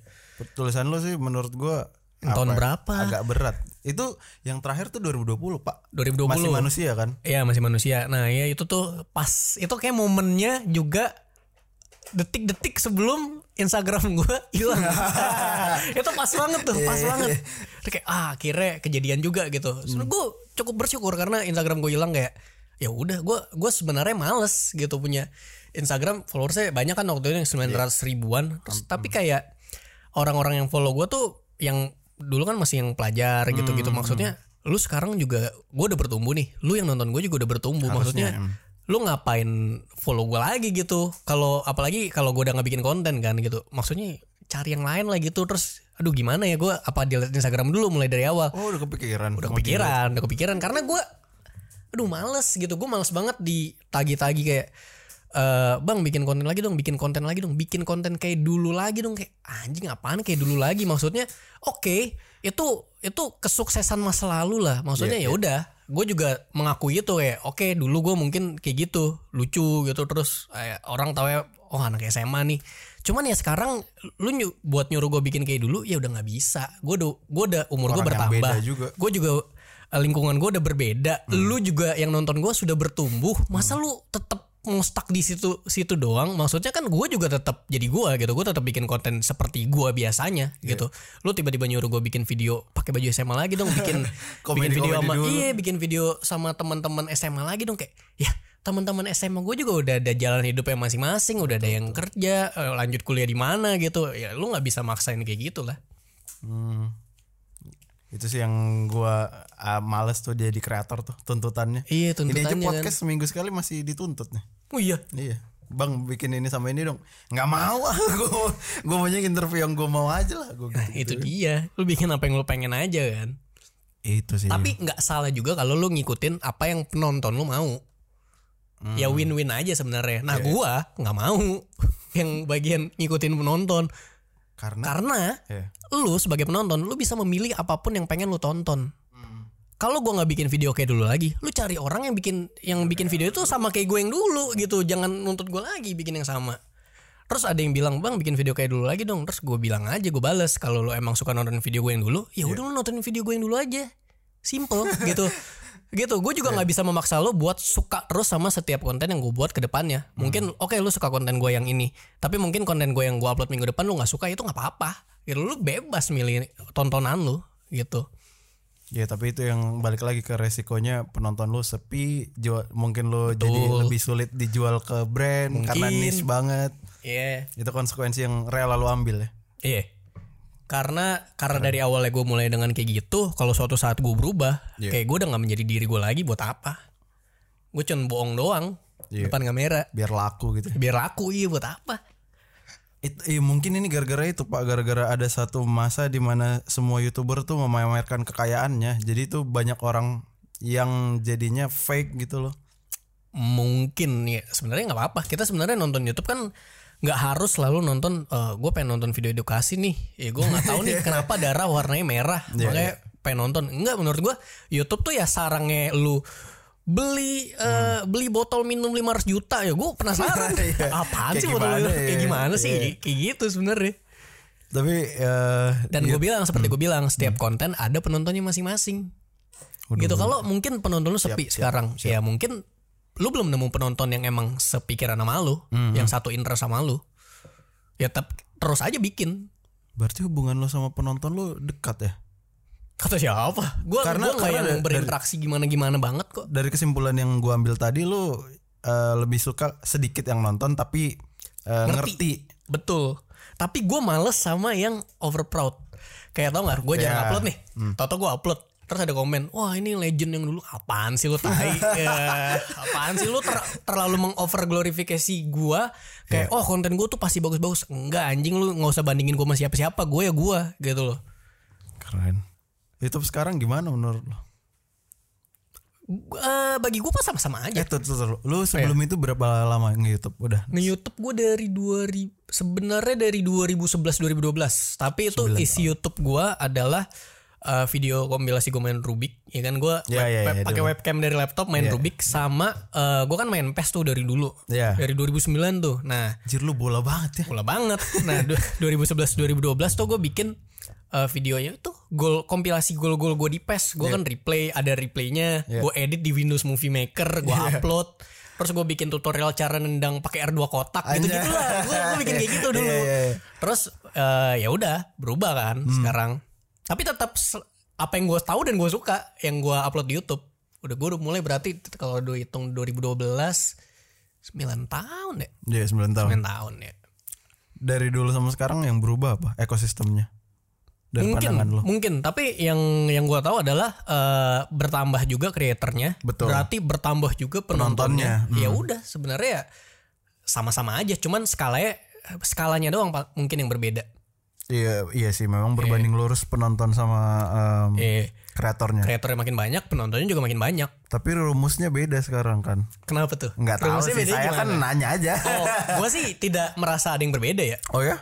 Tulisan lo sih menurut gua Tahun apa ya, berapa? Agak berat. Itu yang terakhir tuh 2020, Pak. 2020. Masih manusia kan? Iya masih manusia. Nah ya itu tuh pas itu kayak momennya juga detik-detik sebelum Instagram gue hilang. itu pas banget tuh, pas banget. Terus kayak ah akhirnya kejadian juga gitu. Sebenernya gue cukup bersyukur karena Instagram gue hilang kayak ya udah gue gue sebenarnya males gitu punya Instagram followersnya banyak kan waktu itu yang 900 ribuan. Terus, tapi kayak orang-orang yang follow gue tuh yang dulu kan masih yang pelajar gitu-gitu. Hmm. maksudnya lu sekarang juga gue udah bertumbuh nih. Lu yang nonton gue juga udah bertumbuh. Harusnya, maksudnya em. lu ngapain follow gue lagi gitu? Kalau apalagi kalau gue udah nggak bikin konten kan gitu. Maksudnya cari yang lain lah gitu. Terus aduh gimana ya gue apa dilihat Instagram dulu mulai dari awal? Oh udah kepikiran. udah kepikiran udah kepikiran. Karena gue aduh males gitu. Gue males banget di tagi-tagi kayak eh bang bikin konten lagi dong bikin konten lagi dong bikin konten kayak dulu lagi dong. Kayak anjing apaan kayak dulu lagi? Maksudnya oke itu itu kesuksesan masa lalu lah. Maksudnya Iya, ya udah gue juga mengakui itu kayak oke dulu gue mungkin kayak gitu lucu gitu terus eh, orang tahu ya oh anak SMA nih. Cuman ya sekarang lu nyu- buat nyuruh gue bikin kayak dulu ya udah nggak bisa. Gue udah gue udah umur gue bertambah. juga. gue juga eh, lingkungan gue udah berbeda. Hmm. lu juga yang nonton gue sudah bertumbuh. Masa lu tetap stuck di situ situ doang maksudnya kan gue juga tetap jadi gue gitu gue tetap bikin konten seperti gue biasanya Iya. gitu lu tiba-tiba nyuruh gue bikin video pakai baju SMA lagi dong bikin bikin video sama dulu. iya bikin video sama teman-teman SMA lagi dong kayak ya teman-teman SMA gue juga udah ada jalan hidupnya masing-masing udah ada yang kerja eh, lanjut kuliah di mana gitu ya lu nggak bisa maksain kayak gitu lah Hmm. Itu sih yang gua ah, males tuh jadi kreator tuh tuntutannya. iya Ini aja tuntutannya kan podcast seminggu sekali masih dituntut nih. oh iya Iya. Bang bikin ini sama ini dong. Nggak mau ah. Gue gue maunya interview yang gue mau aja lah. Gue gitu. itu dia lu bikin apa yang lu pengen aja kan Itu sih. Tapi nggak salah juga kalau lu ngikutin apa yang penonton lu mau. Ya win-win aja sebenarnya. Nah, gua nggak mau yang bagian ngikutin penonton. Karena Karena ya. lu sebagai penonton lu bisa memilih apa pun yang pengen lu tonton. Kalau gua nggak bikin video kayak dulu lagi, lu cari orang yang bikin yang bikin video itu sama kayak gue yang dulu gitu. Jangan nuntut gue lagi bikin yang sama. Terus ada yang bilang bang bikin video kayak dulu lagi dong. Terus gue bilang aja gue bales kalau lu emang suka nonton video gue yang dulu, ya udah lu nonton video gue yang dulu aja. Simple gitu. gitu. Gue juga nggak bisa memaksa lo buat suka terus sama setiap konten yang gue buat ke depannya. Mungkin oke lu suka konten gue yang ini, tapi mungkin konten gue yang gue upload minggu depan lu nggak suka itu nggak apa-apa. Gitu lu bebas milih tontonan lu gitu. Ya tapi itu yang balik lagi ke resikonya penonton lu sepi, jual, mungkin lu jadi lebih sulit dijual ke brand karena Mungkin. niche banget. Iya. Itu konsekuensi yang rela lu ambil ya. Iya. Karena karena dari awalnya gue mulai dengan kayak gitu, kalau suatu saat gue berubah, Iya. kayak gue udah nggak menjadi diri gue lagi buat apa? Gue cuma bohong doang Iya. depan kamera. Biar laku gitu. Biar aku iya buat apa? It, eh, mungkin ini gara-gara itu Pak, gara-gara ada satu masa di mana semua youtuber tuh memamerkan kekayaannya. Jadi tuh banyak orang yang jadinya fake gitu loh. Mungkin ya sebenarnya nggak apa-apa. Kita sebenarnya nonton YouTube kan nggak harus selalu nonton. gue pengen nonton video edukasi nih. Ya gue nggak tahu nih kenapa darah warnanya merah. Iya, Makanya pengen nonton. Enggak menurut gue YouTube tuh ya sarangnya lu beli eh, beli botol minum 500 juta ya gue penasaran Iya. apaan Kayak sih botol minum? ya? kayak gimana sih Iya. kayak gitu sebenarnya Tapi eh dan gue bilang seperti Hmm. gue bilang setiap konten ada penontonnya masing-masing gitu kalau mungkin penonton lu sepi sekarang ya mungkin lu belum nemu penonton yang emang sepikiran sama lu Hmm. yang satu interest sama lu ya tetap terus aja bikin. Berarti hubungan lo sama penonton lu dekat ya? kata siapa? Gue Karena- gua karena yang dari- berinteraksi gimana gimana banget kok. Dari kesimpulan yang gua ambil tadi lu eh, lebih suka sedikit yang nonton tapi eh, ngerti. betul. Tapi gue males sama yang over proud kayak tau nggak gue jarang Ya. upload nih. Toto gue upload terus ada komen wah ini legend yang dulu. Apaan sih lu tai? Ya, apaan sih lu ter- terlalu mengover glorifikasi gue kayak oh konten gue tuh pasti bagus-bagus. Enggak anjing lu nggak usah bandingin gue sama siapa-siapa. Gue ya gue gitu loh. Keren. YouTube sekarang gimana menurut lo? Eh, bagi gue pas sama-sama aja. Eh tuh, tuh, tuh. Lu sebelum itu berapa lama nge-YouTube? Udah. Nge YouTube gue dari 2000 sebenarnya dari 2011 2012 tapi itu isi YouTube gue adalah uh, video kompilasi gue main Rubik ya kan gue Ya, ya, ya, pakai dulu. webcam dari laptop main Rubik sama uh, gue kan main PES tuh dari dulu Ya. dari 2009 tuh nah Anjir lu bola banget ya. Bola banget. Nah, du- 2011 2012 tuh gue bikin uh, videonya tuh gol kompilasi gol-gol gue di PES. Gue kan replay, ada replaynya. Iya. Gue edit di Windows Movie Maker, gue upload. Terus gue bikin tutorial cara nendang pakai R2 kotak gitu gitu lah. Gue bikin kayak gitu dulu. Iya, iya, iya. Terus uh, ya udah berubah kan Hmm. sekarang. Tapi tetap apa yang gue tahu dan gue suka yang gue upload di YouTube. Udah gue udah mulai berarti kalau udah hitung 2012 9 tahun ya. Iya 9 tahun. 9 tahun ya. dari dulu sama sekarang yang berubah apa ekosistemnya? Dari mungkin pandangan lo. mungkin tapi yang yang gua tahu adalah eh, bertambah juga kreatornya Betul. berarti bertambah juga penontonnya, Penontonnya, ya udah sebenarnya ya sama-sama aja cuman skalanya skalanya doang Pak, mungkin yang berbeda Iya iya sih memang berbanding lurus penonton sama em, eh kreatornya. kreatornya makin banyak penontonnya juga makin banyak Tapi rumusnya beda sekarang kan. kenapa tuh Nggak tahu sih saya kan nanya aja. oh gua sih tidak merasa ada yang berbeda ya Oh ya?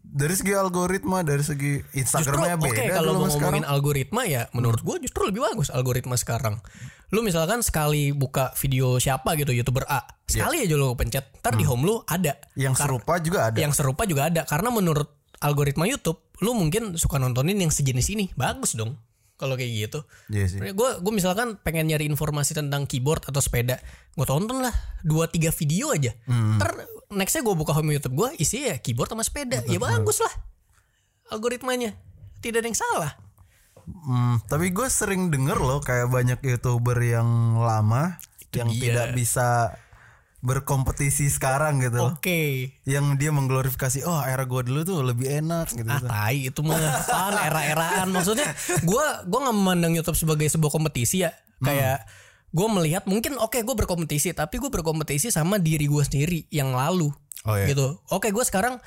Dari segi algoritma, dari segi Justru Instagramnya oke beda kalau dulu mau sama sekarang. ngomongin algoritma ya menurut gue justru lebih bagus algoritma sekarang. Lu misalkan sekali buka video siapa gitu youtuber A, sekali aja lu pencet, ntar di home lu ada. Yang serupa juga ada. Yang serupa juga ada karena menurut algoritma YouTube, lu mungkin suka nontonin yang sejenis ini, bagus dong. Kalau kayak gitu. Iya sih. Gue gue misalkan pengen nyari informasi tentang keyboard atau sepeda, gue tonton lah dua tiga video aja. Hmm. Ntar nextnya gue buka home YouTube gue isinya ya keyboard sama sepeda, ya bagus lah algoritmanya. Tidak ada yang salah. Hmm, tapi gue sering denger loh kayak banyak youtuber yang lama yang dia. tidak bisa berkompetisi sekarang gitu. Oke. Yang dia mengglorifikasi, oh era gue dulu tuh lebih enak gitu. Ah tai itu mah era-eraan maksudnya gue gue nggak memandang YouTube sebagai sebuah kompetisi ya kayak gue melihat mungkin oke gue berkompetisi tapi gue berkompetisi sama diri gue sendiri yang lalu Oh, iya. gitu oke gue sekarang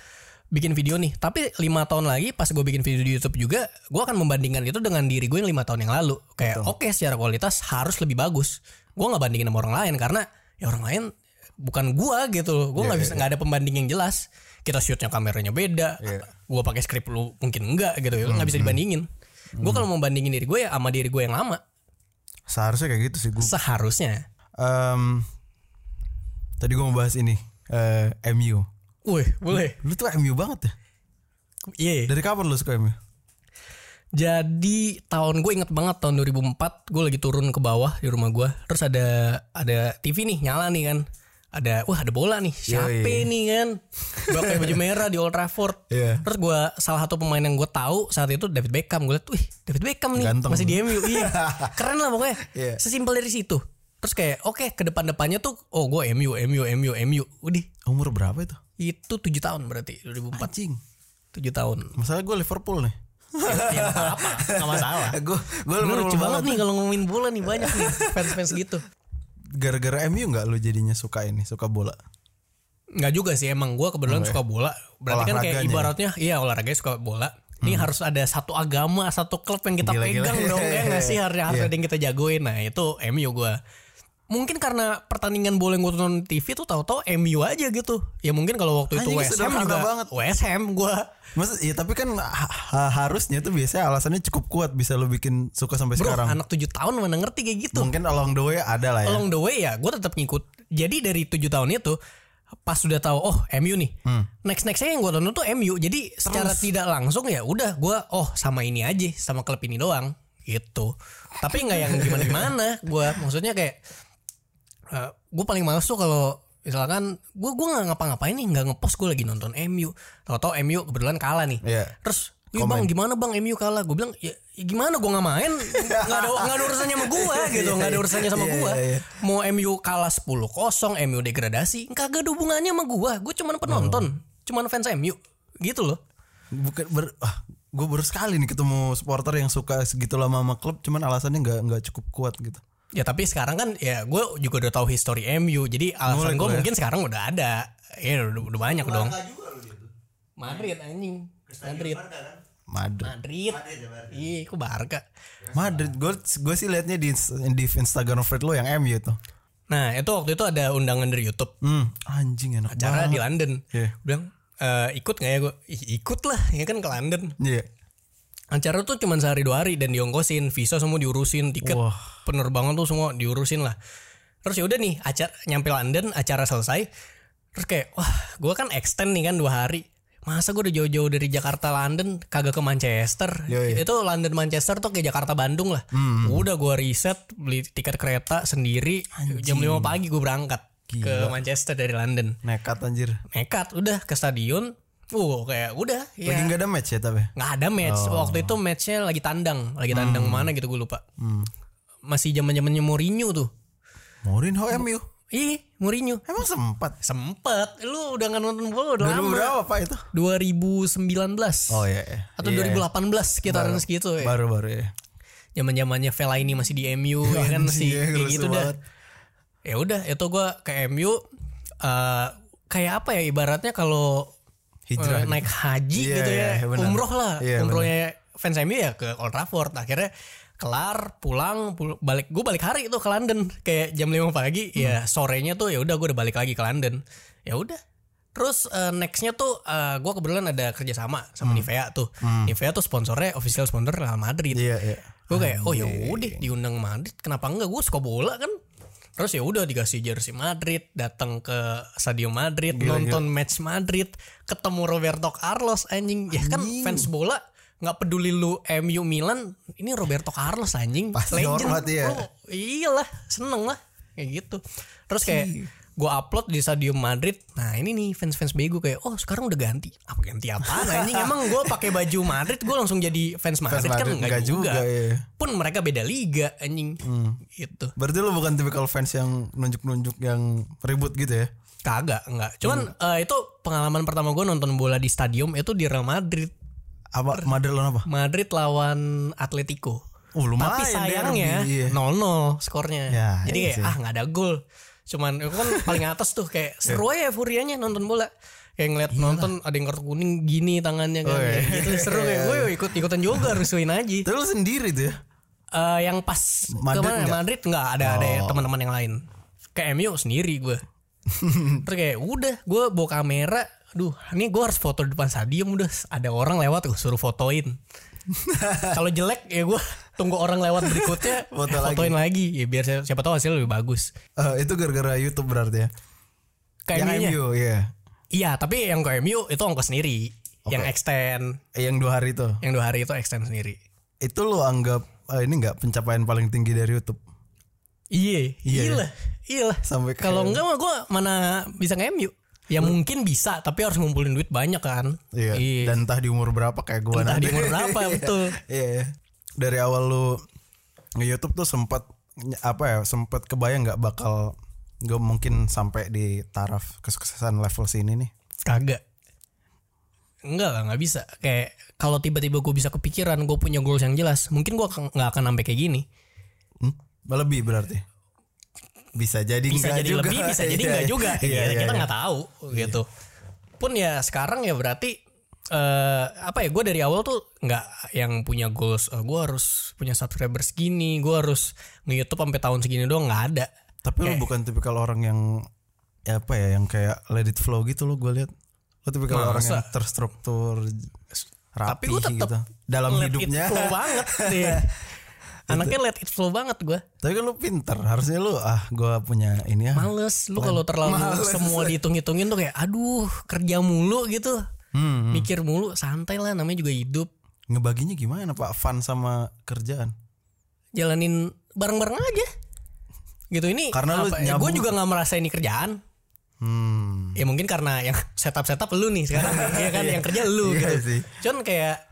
bikin video nih tapi lima tahun lagi pas gue bikin video di YouTube juga gue akan membandingkan itu dengan diri gue yang lima tahun yang lalu kayak oke secara kualitas harus lebih bagus gue nggak bandingin sama orang lain karena ya orang lain bukan gue gitu loh gue nggak bisa nggak ada pembanding yang jelas kita shootnya kameranya beda gue pakai skrip lu mungkin enggak gitu ya nggak bisa dibandingin gue kalau mau bandingin diri gue ya sama diri gue yang lama Seharusnya kayak gitu sih gue. seharusnya Em, tadi gue mau bahas ini eh, MU. Wih, boleh. Lu tuh MU banget ya. Iya. Dari kapan lu suka MU? Jadi tahun gue inget banget tahun 2004 gue lagi turun ke bawah di rumah gue. Terus ada ada TV nih nyala nih kan. Ada wah ada bola nih. Siapa Yoi. nih kan? Gue pakai baju merah di Old Trafford. Iya. Terus gue salah satu pemain yang gue tahu saat itu David Beckham. Gue liat, wih David Beckham nih Ganteng. masih di MU. Iya. Keren lah pokoknya. Iya. Sesimpel dari situ. Terus kayak oke ke depan-depannya tuh oh gue MU MU MU MU. Udah Umur berapa itu? itu 7 tahun berarti 2004 Anjing. 7 tahun. Masalah gue Liverpool nih. ya nggak apa-apa, nggak masalah. gue gue lucu banget nih kalau ngomongin bola nih banyak nih fans-fans gitu. Gara-gara MU nggak lu jadinya suka ini, suka bola? Nggak juga sih emang gue kebetulan suka bola. Berarti kan kayak ibaratnya iya olahraganya suka bola. Ini harus ada satu agama, satu klub yang kita Gila-gila. pegang dong ya nggak sih harus Iya. ada yang kita jagoin. Nah itu MU gue. Mungkin karena pertandingan bola yang gue tonton TV tuh tahu-tahu MU aja gitu. Ya mungkin kalau waktu itu Anjing, West Ham juga banget. West Ham gue. Maksud, ya tapi kan ha- ha- harusnya tuh biasanya alasannya cukup kuat bisa lu bikin suka sampai Bro sekarang. anak 7 tahun mana ngerti kayak gitu. Mungkin along the way ada lah ya. along the way ya gue tetap ngikut jadi dari tujuh tahun itu pas sudah tahu oh MU nih Hmm. next nextnya yang gue tonton tuh MU jadi secara tidak langsung ya udah gue oh sama ini aja sama klub ini doang gitu tapi nggak yang gimana gimana gue maksudnya kayak gue paling males tuh kalau misalkan gue gue nggak ngapa-ngapain nih nggak ngepost gue lagi nonton MU tau-tau MU kebetulan kalah nih. Iya. terus Ih bang gimana bang MU kalah? Gue bilang ya, ya gimana gue gak main. Gak ada, gak ada urusannya sama gue gitu. Gak ada urusannya sama Iya, gue iya, iya. Mau MU kalah 10-0 MU degradasi Kagak ada hubungannya sama gue Gue cuman penonton. Cuman fans MU Gitu loh. Bukan ber ah, gue baru sekali nih ketemu supporter yang suka segitu lama sama klub cuman alasannya nggak nggak cukup kuat gitu. Ya tapi sekarang kan ya gue juga udah tahu history MU Jadi alasan gue ya. mungkin sekarang udah ada Ya udah, udah banyak dong Madrid anjing Madrid Madrid. Madrid Iya kok Barca Madrid. Gue gue sih liatnya di di Instagram feed lo yang MU tuh. Nah itu waktu itu ada undangan dari Youtube Hmm, anjing enak Acara banget. di London Iya. Gua bilang "Eh, ikut gak ya gue ikut lah ya kan ke London Iya. Acara tuh cuma sehari dua hari dan diongkosin visa semua diurusin tiket Wah. penerbangan tuh semua diurusin lah. Terus ya udah nih acara nyampe London acara selesai. Terus kayak wah gue kan extend nih kan dua hari. Masa gue udah jauh-jauh dari Jakarta London kagak ke Manchester. Yoi. itu London Manchester tuh kayak Jakarta Bandung lah. Udah gue riset beli tiket kereta sendiri jam 5 pagi gue berangkat ke Manchester dari London. Nekat anjir. nekat udah ke stadion uh kayak udah ya Lagi nggak ada match ya tapi. nggak ada match waktu itu matchnya lagi tandang lagi tandang mana gitu gue lupa masih zaman zamannya Mourinho tuh Mourinho MU. Ih, Mourinho. Emang sempat. Sempet. Lu udah nggak nonton bola udah 2000 lama. berapa Pak itu? 2019. Oh iya. iya. Atau Iya, 2018 sekitaran segitu ya. Baru-baru ya. Zaman-zamannya Vela ini masih di MU ya kan masih Iya, kayak gitu dah. banget. Ya udah, itu gua ke MU eh kayak apa ya ibaratnya kalau Hijrah. eh, naik haji Iya, gitu ya. iya, benar. Umroh lah. Iya, Umrohnya fans MU ya ke Old Trafford. Akhirnya kelar pulang pul- balik gue balik hari itu ke London kayak jam 5 pagi Hmm. ya sorenya tuh ya udah gue udah balik lagi ke London ya udah terus eh, nextnya tuh gue kebetulan ada kerjasama sama Nivea tuh Nivea tuh sponsornya official sponsor Real Madrid Hmm. Iya, iya. gue kayak oh ya udah diundang Madrid kenapa enggak gue suka bola kan terus ya udah dikasih jersey Madrid datang ke stadion Madrid nonton match Madrid ketemu Roberto Carlos anjing. Ya kan fans bola nggak peduli lu MU Milan ini Roberto Carlos anjing. Pasti hormat, iya. Oh, iyalah seneng lah. Kayak gitu. Terus kayak gue upload di stadion Madrid nah ini nih fans fans bego kayak oh sekarang udah ganti apa ganti apa anjing emang gue pakai baju Madrid gue langsung jadi fans Madrid, kan Madrid, enggak enggak juga, juga, iya. pun mereka beda liga anjing gitu Berarti lu bukan tipikal fans yang nunjuk-nunjuk yang ribut gitu ya? kagak enggak cuman Hmm. eh, itu pengalaman pertama gue nonton bola di stadion itu di Real Madrid Apa Madrid lawan apa? Madrid lawan Atletico Oh, lumayan tapi sayangnya derby, iya. 0-0 skornya Ya, jadi iya kayak sih. ah nggak ada gol cuman itu kan paling atas tuh kayak seru aja furianya nonton bola. Kayak ngeliat nonton ada yang kartu kuning gini tangannya kan. Oh, iya. Gitu seru. Kayak gue ikut ikutan juga rusuhin aja. Lu sendiri tuh? Eh, yang pas Madrid ke mana nggak? Madrid nggak ada ada ya teman-teman yang lain. Kayak MU sendiri gue terus kayak udah gue bawa kamera. Duh, ini gue harus foto di depan stadion udah. Ada orang lewat gue suruh fotoin. Kalau jelek ya gue tunggu orang lewat berikutnya Foto fotoin lagi. ya biar siapa, siapa tahu hasilnya lebih bagus. Eh, itu gara-gara YouTube berarti ya? Kayak yang. MU, iya. Iya, tapi yang ke MU itu ongkos sendiri. Yang extend, Eh, Yang dua hari itu. yang dua hari itu extend sendiri. Itu lu anggap eh, ini nggak pencapaian paling tinggi dari YouTube? Iya, Iya, iya iya lah. Sampai Kalau enggak mah gue mana bisa nge MU. Ya mungkin bisa, tapi harus ngumpulin duit banyak kan. Iya. Dan entah di umur berapa kayak gua Entah di nanti. umur berapa, betul. Iya. iya. Dari awal lu nge-YouTube tuh sempat apa ya? Sempat kebayang nggak bakal gak mungkin sampai di taraf kesuksesan level sini nih. Kagak. Enggak lah, nggak bisa. Kayak kalau tiba-tiba gue bisa kepikiran, gue punya goals yang jelas, mungkin gue nggak akan sampai kayak gini. Hmm? Lebih berarti. Bisa jadi Bisa jadi juga. lebih, bisa jadi Iya, enggak iya. juga. Iya, Iya, iya, kita iya. nggak tahu gitu. Pun ya sekarang ya berarti eh apa ya gue dari awal tuh nggak yang punya goals eh, gue harus punya subscribers segini gue harus nge-youtube sampai tahun segini doang nggak ada Tapi lu bukan tipikal orang yang ya apa ya yang kayak let it flow gitu lo gue lihat. Lo tipikal orang yang terstruktur rapi tapi gue tetap gitu dalam let hidupnya. it flow banget iya. Anaknya let it flow banget gue Tapi kan lu pinter, harusnya lu ah gue punya ini ya. males lu kalau terlalu semua dihitung-hitungin tuh kayak aduh kerja mulu gitu. Hmm, mikir mulu santai lah namanya juga hidup. Ngebaginya gimana Pak? Fun sama kerjaan. jalanin bareng-bareng aja. Gitu ini Karena lu gue nyambung- juga nggak merasa ini kerjaan. Hmm. ya mungkin karena yang setup setup lu nih sekarang ya kan? Yang kerja lu Iya gitu. sih. cuman kayak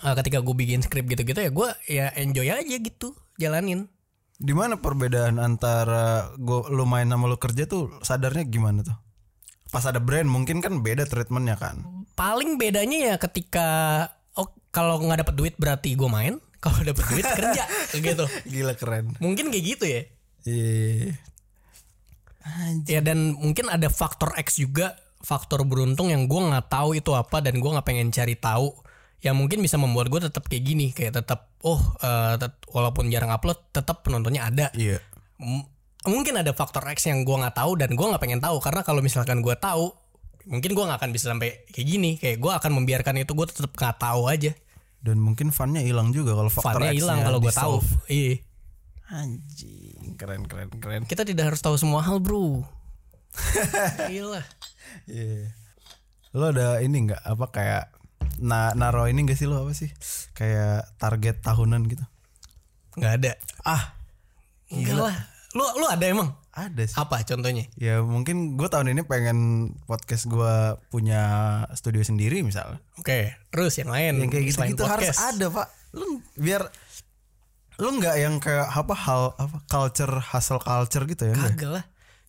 uh, ketika gue bikin skrip gitu-gitu ya gue ya enjoy aja gitu jalanin Di mana perbedaan antara gua lu main sama lu kerja tuh sadarnya gimana tuh? Pas ada brand mungkin kan beda treatmentnya kan. paling bedanya ya ketika oh kalau nggak dapet duit berarti gue main kalau dapet duit kerja gitu Gila keren. mungkin kayak gitu ya Iya. ya dan mungkin ada faktor X juga faktor beruntung yang gue nggak tahu itu apa dan gue nggak pengen cari tahu yang mungkin bisa membuat gue tetap kayak gini kayak tetap oh eh, tet- walaupun jarang upload tetap penontonnya ada. Iya. M- mungkin ada faktor X yang gue nggak tahu dan gue nggak pengen tahu karena kalau misalkan gue tahu mungkin gue nggak akan bisa sampai kayak gini. Kayak gue akan membiarkan itu gue tetap nggak tahu aja. Dan mungkin funnya hilang juga kalau faktor funnya hilang kalau gue tahu. iya. Anjing, keren keren keren. kita tidak harus tahu semua hal bro. Gila. Iya. Lo ada ini nggak? Apa kayak na naro ini gak sih lo apa sih? Kayak target tahunan gitu. nggak ada Ah, enggak lah lu lu ada emang ada sih. apa contohnya Ya mungkin gue tahun ini pengen podcast gue punya studio sendiri misalnya. Oke, terus yang lain Yang kayak selain gitu-gitu harus ada pak. Lu biar lu nggak yang kayak apa hal apa culture hustle culture gitu ya? Kagak lah.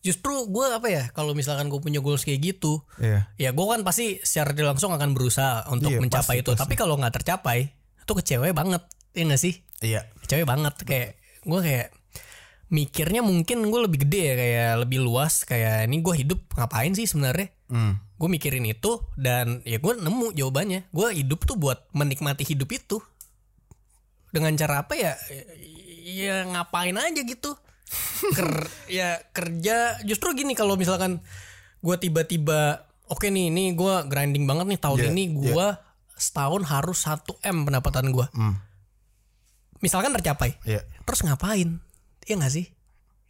Justru gue apa ya kalau misalkan gue punya goals kayak gitu Iya. ya gue kan pasti secara langsung akan berusaha untuk Iya, mencapai pasti, itu pasti. tapi kalau nggak tercapai itu kecewa banget ya gak sih Iya. kecewa banget kayak gue kayak mikirnya mungkin gue lebih gede ya kayak lebih luas kayak ini gue hidup ngapain sih sebenarnya Hmm. gue mikirin itu dan ya gue nemu jawabannya gue hidup tuh buat menikmati hidup itu dengan cara apa ya ya ngapain aja gitu Ker, ya kerja justru gini kalau misalkan gue tiba-tiba oke nih ini gue grinding banget nih tahun Iya, ini gue setahun harus 1 m pendapatan gue Hmm. misalkan tercapai Iya. terus ngapain? Iya gak sih?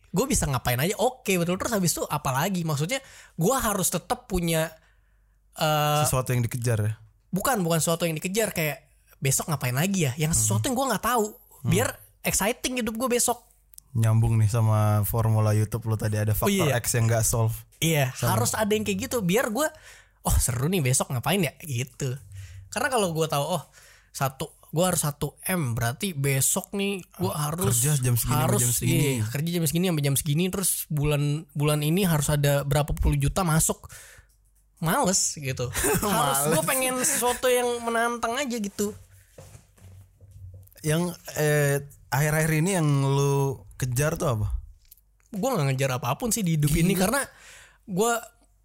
Gue bisa ngapain aja oke betul. Terus habis itu apa lagi? Maksudnya gue harus tetap punya eh Sesuatu yang dikejar ya. bukan bukan sesuatu yang dikejar kayak besok ngapain lagi ya? Yang sesuatu yang gue nggak tahu. Biar exciting hidup gue besok Nyambung nih sama formula YouTube lo tadi ada faktor iya. X yang gak solve. iya harus ada yang kayak gitu biar gue oh seru nih besok ngapain ya? Gitu. Karena kalau gue tahu oh satu gue harus satu m berarti besok nih gue harus kerja jam segini harus jam segini. iya, kerja jam segini sampai jam segini terus bulan bulan ini harus ada berapa puluh juta masuk. Males gitu. Harus gue pengen sesuatu yang menantang aja gitu. Yang eh, akhir-akhir ini yang lu kejar tuh apa? gue nggak ngejar apa pun sih di hidup ini karena gue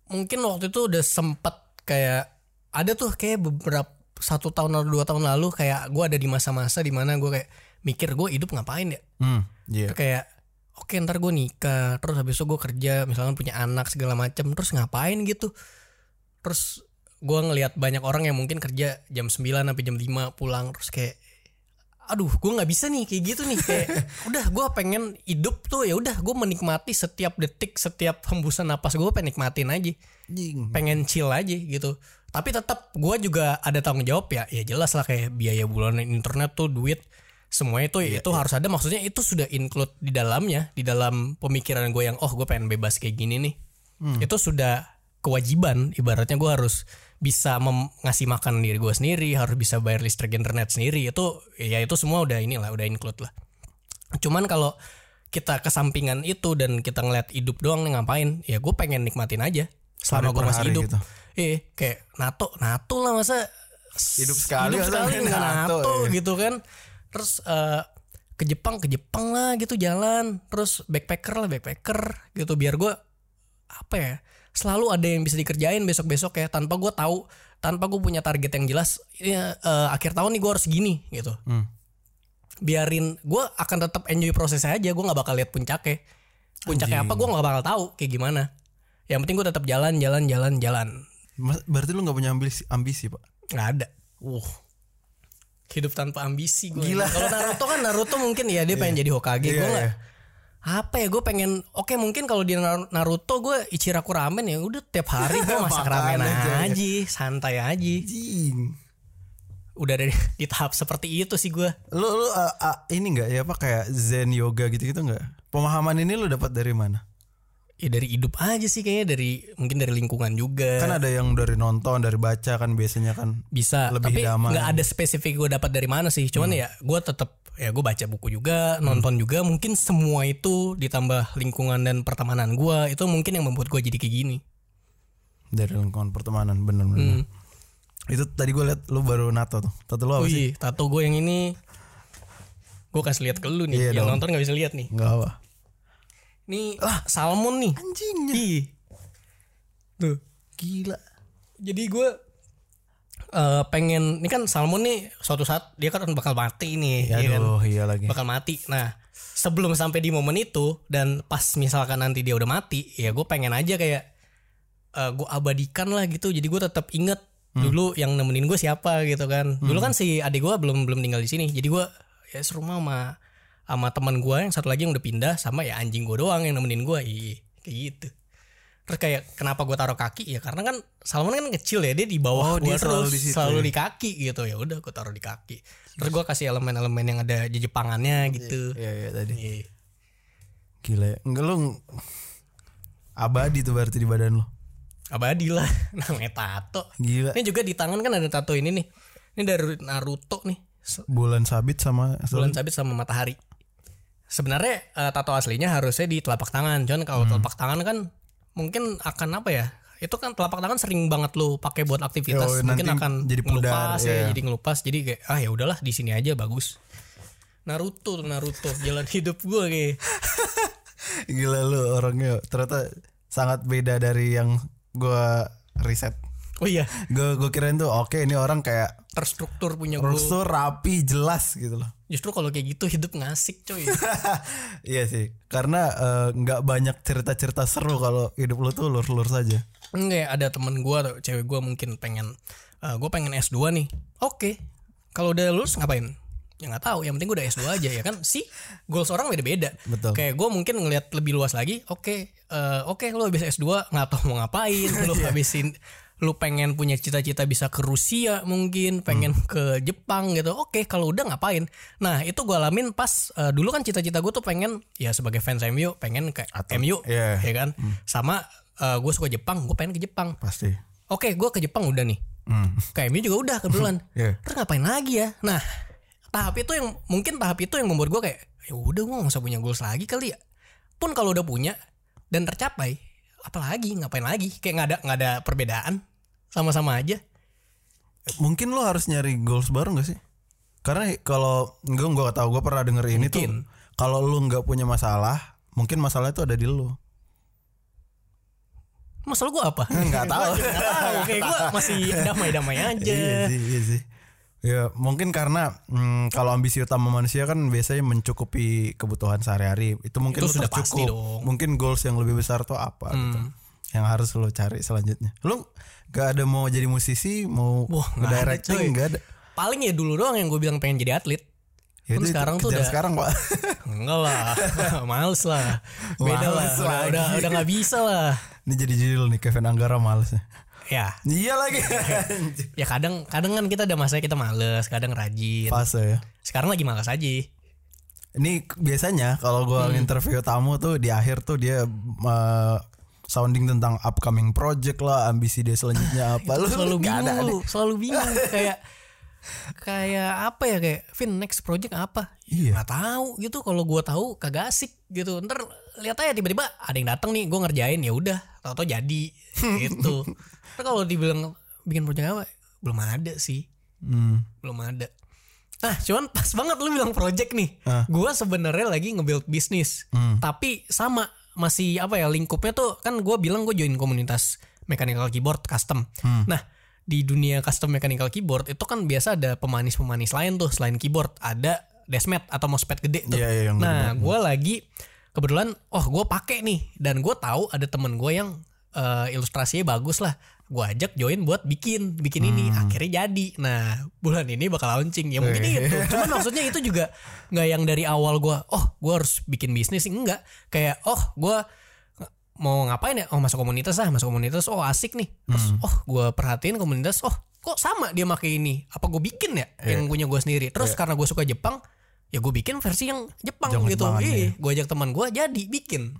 mungkin waktu itu udah sempet kayak ada tuh kayak beberapa satu tahun atau dua tahun lalu kayak gue ada di masa-masa di mana gue kayak mikir gue hidup ngapain ya Hmm. Iya. kayak oke ntar gue nikah terus habis itu gue kerja misalkan punya anak segala macam terus ngapain gitu terus gue ngelihat banyak orang yang mungkin kerja jam 9 sampai jam 5 pulang terus kayak aduh gue nggak bisa nih kayak gitu nih kayak udah gue pengen hidup tuh ya udah gue menikmati setiap detik setiap hembusan napas gue pengen nikmatin aja. Jing. pengen chill aja gitu. Tapi tetap gue juga ada tanggung jawab ya ya jelas lah kayak biaya bulanan internet tuh duit semuanya itu itu harus ada. Maksudnya itu sudah include di dalamnya di dalam pemikiran gue yang oh gue pengen bebas kayak gini nih. Itu sudah kewajiban ibaratnya gue harus bisa ngasih makan diri gue sendiri harus bisa bayar listrik internet sendiri itu ya itu semua udah inilah udah include lah. Cuman kalau kita kesampingan itu dan kita ngeliat hidup doang nih ngapain? Ya gue pengen nikmatin aja selama gue masih hidup. gitu. eh kayak nato nato lah masa. Hidup sekali hidup sekali nggak nato, nato ya. gitu kan. Terus eh, ke Jepang ke Jepang lah gitu jalan. Terus backpacker lah backpacker gitu biar gue apa ya selalu ada yang bisa dikerjain besok besok ya tanpa gue tahu tanpa gue punya target yang jelas ini eh, akhir tahun nih gue harus gini gitu. Hmm. biarin gue akan tetap enjoy prosesnya aja gue nggak bakal lihat puncaknya. Puncaknya apa gue nggak bakal tahu kayak gimana. Yang penting gue tetap jalan jalan jalan jalan. Mas- Berarti lu gak punya ambisi, ambisi pak? nggak ada. Uh hidup tanpa ambisi gue Gila. kalau Naruto kan Naruto mungkin ya dia pengen jadi Hokage. Iya, gue nggak iya. Apa ya gue pengen oke mungkin kalau di Nar- Naruto gue Ichiraku ramen ya udah tiap hari gue masak ramen aja, aja, santai aja Jing. udah dari di tahap seperti itu sih gue Lu lu uh, uh, ini nggak ya apa kayak Zen yoga gitu-gitu nggak? Pemahaman ini lu dapat dari mana? Ya dari hidup aja sih kayaknya dari mungkin dari lingkungan juga Kan ada yang dari nonton, dari baca kan biasanya kan. bisa lebih tapi damai. nggak ada spesifik gue dapat dari mana sih cuman ya gue tetap ya gue baca buku juga nonton juga mungkin semua itu ditambah lingkungan dan pertemanan gue itu mungkin yang membuat gue jadi kayak gini Dari lingkungan pertemanan bener-bener. Itu tadi gue liat lu baru nato tuh. Tato lu apa sih? Wih, tato gue yang ini gue kasih lihat ke lu nih Iya yang dong. nonton nggak bisa lihat nih Enggak apa. Ini salmon nih Anjingnya. Ih. tuh Gila. jadi gue eh, pengen ini kan salmon nih suatu saat dia kan bakal mati nih Ya, ya kan? iya lagi. bakal mati. Nah, sebelum sampai di momen itu dan pas misalkan nanti dia udah mati, ya gue pengen aja kayak gue abadikan lah gitu. Jadi gue tetap inget dulu yang nemenin gue siapa gitu kan. Dulu kan si adik gue belum belum tinggal di sini. Jadi gue ya serumah sama sama teman gue yang satu lagi yang udah pindah sama ya anjing gue doang yang nemenin gue. Iya, kayak gitu. Terus kayak kenapa gue taruh kaki ya karena kan Salmon kan kecil ya dia di bawah Oh, gue dia selalu terus di situ selalu ya? di kaki gitu ya udah gue taruh di kaki terus gue kasih elemen-elemen yang ada jejepangannya gitu Iya iya tadi. Iya. Gila ya. Enggak lu abadi tuh berarti di badan lu. abadi lah namanya tato Gila. ini juga di tangan kan ada tato ini nih ini dari Naruto nih Bulan sabit sama bulan sabit sama matahari sebenarnya eh, tato aslinya harusnya di telapak tangan. Cuman kalau telapak tangan kan mungkin akan apa ya? Itu kan telapak tangan sering banget lu pakai buat Yo, aktivitas. mungkin nanti akan jadi pudar, ngelupas ya, iya. jadi ngelupas. Jadi kayak ah ya udahlah di sini aja bagus. Naruto tuh Naruto jalan hidup gue kayak Gila lu orangnya ternyata sangat beda dari yang gua riset. oh iya Gue gue kirain tuh oke ini orang kayak terstruktur punya gue terus tuh rapi jelas gitu loh. justru kalau kayak gitu hidup ngasik coy iya sih, karena eh, nggak banyak cerita-cerita seru kalau hidup lu tuh lur-lur saja. enggak ada temen gue atau cewek gue mungkin pengen gue pengen S2 nih oke kalau udah lulus ngapain ya nggak tahu yang penting gue udah S2 aja ya kan sih goals orang beda-beda Betul. kayak gue mungkin ngelihat lebih luas lagi oke eh, oke lu habis S2 nggak tahu mau ngapain lu Iya. habisin lu pengen punya cita-cita bisa ke Rusia mungkin pengen Hmm. ke Jepang gitu oke kalau udah ngapain nah itu gue alamin pas eh, dulu kan cita-cita gue tuh pengen ya sebagai fans MU pengen ke MU iya. ya kan sama gue suka Jepang gue pengen ke Jepang Pasti. Oke, gue ke Jepang udah nih. Hmm. Ke MU juga udah kebetulan. Iya. Terus ngapain lagi ya? Nah, tahap itu yang mungkin tahap itu yang membuat gue kayak ya udah gue gak usah punya goals lagi kali ya. Pun kalau udah punya dan tercapai, apalagi ngapain lagi? Kayak nggak ada nggak ada perbedaan, sama-sama aja. Mungkin lu harus nyari goals baru gak sih? Karena kalau gue gak tahu gue pernah denger ini tuh Mungkin. kalau lu nggak punya masalah, mungkin masalah itu ada di lu. Masalah gue apa? Nggak tahu. Nggak tahu. Kayak gue masih damai-damai aja. Iya sih, iya sih. Ya mungkin karena hmm, kalau ambisi utama manusia kan biasanya mencukupi kebutuhan sehari-hari. Itu mungkin Itu sudah tercukup. pasti dong. Hmm. Mungkin goals yang lebih besar tuh apa gitu. Yang harus lu cari selanjutnya. Lu gak ada mau jadi musisi, mau Wah, directing nggak ada. Paling ya dulu doang yang gue bilang pengen jadi atlet. Ya itu sekarang tuh udah sekarang, Pak. Enggak lah, males lah. Beda lah, Males udah, lagi. udah udah nggak bisa lah. Ini jadi judul nih Kevin Anggara males ya. Ya, Iya lagi. ya kadang kadang kan kita ada masanya kita males, kadang rajin. Fase ya. Sekarang lagi malas aja. Ini biasanya kalau gua Hmm. interview tamu tuh di akhir tuh dia uh, sounding tentang upcoming project lah, ambisi dia selanjutnya apa. Lu Selalu bingung ada, lu, selalu bingung kayak kayak apa ya kayak Vin next project apa? Iya. Nggak tahu gitu. Kalau gua tahu kagak asik gitu. Ntar lihat aja tiba-tiba ada yang datang nih, gua ngerjain ya udah, tau-tau jadi gitu. Ntar kalau dibilang bikin project apa? Belum ada sih. Hmm. belum ada. Nah, cuman pas banget lu bilang project nih. Ah. Gua sebenarnya lagi nge-build bisnis. Hmm. Tapi sama masih apa ya lingkupnya tuh kan gua bilang gue join komunitas mechanical keyboard custom. Hmm. Nah, di dunia custom mechanical keyboard itu kan biasa ada pemanis-pemanis lain tuh selain keyboard, ada deskmat atau mousepad gede tuh. Iya, iya, yang nah, gua lagi kebetulan oh gue pakai nih dan gue tahu ada temen gue yang eh, ilustrasinya bagus lah gue ajak join buat bikin bikin ini. Hmm. akhirnya jadi. Nah bulan ini bakal launching. Ya mungkin itu. Cuman maksudnya itu juga nggak yang dari awal gue oh gue harus bikin bisnis. Enggak. Kayak oh gue mau ngapain ya? Oh masuk komunitas ah masuk komunitas. Oh asik nih. Terus Hmm. oh gue perhatiin komunitas. Oh kok sama dia pakai ini? Apa gue bikin ya Iya. yang punya gue sendiri? Terus karena gue suka Jepang ya gue bikin versi yang Jepang Jangan gitu. Banget iya gue ajak teman gue jadi bikin.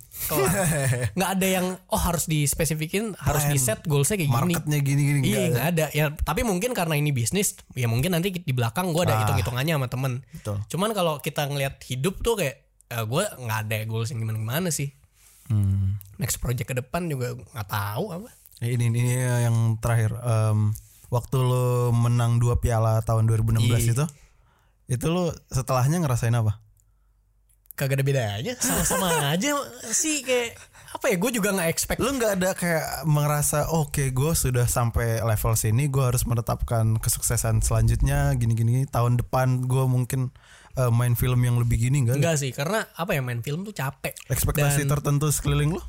Nggak ada yang oh harus dispesifikin harus di set goalsnya kayak gini. Marketnya gini-gini Iya nggak ada. ya tapi mungkin karena ini bisnis ya mungkin nanti di belakang gue ada Ah. hitung hitungannya sama temen. Betul. cuman kalau kita ngelihat hidup tuh kayak gue nggak ada goals yang gimana gimana sih. Hmm. next project ke depan juga nggak tahu apa. Ini ini yang terakhir. Em, waktu lu menang dua piala tahun 2016 Iya. itu itu lu setelahnya ngerasain apa? kagak ada bedanya sama-sama aja sih kayak apa ya gue juga nggak expect Lu nggak ada kayak merasa oke gue sudah sampai level sini gue harus menetapkan kesuksesan selanjutnya gini-gini tahun depan gue mungkin eh, main film yang lebih gini enggak? enggak sih karena apa ya main film tuh capek Ekspektasi Dan- tertentu sekeliling lu?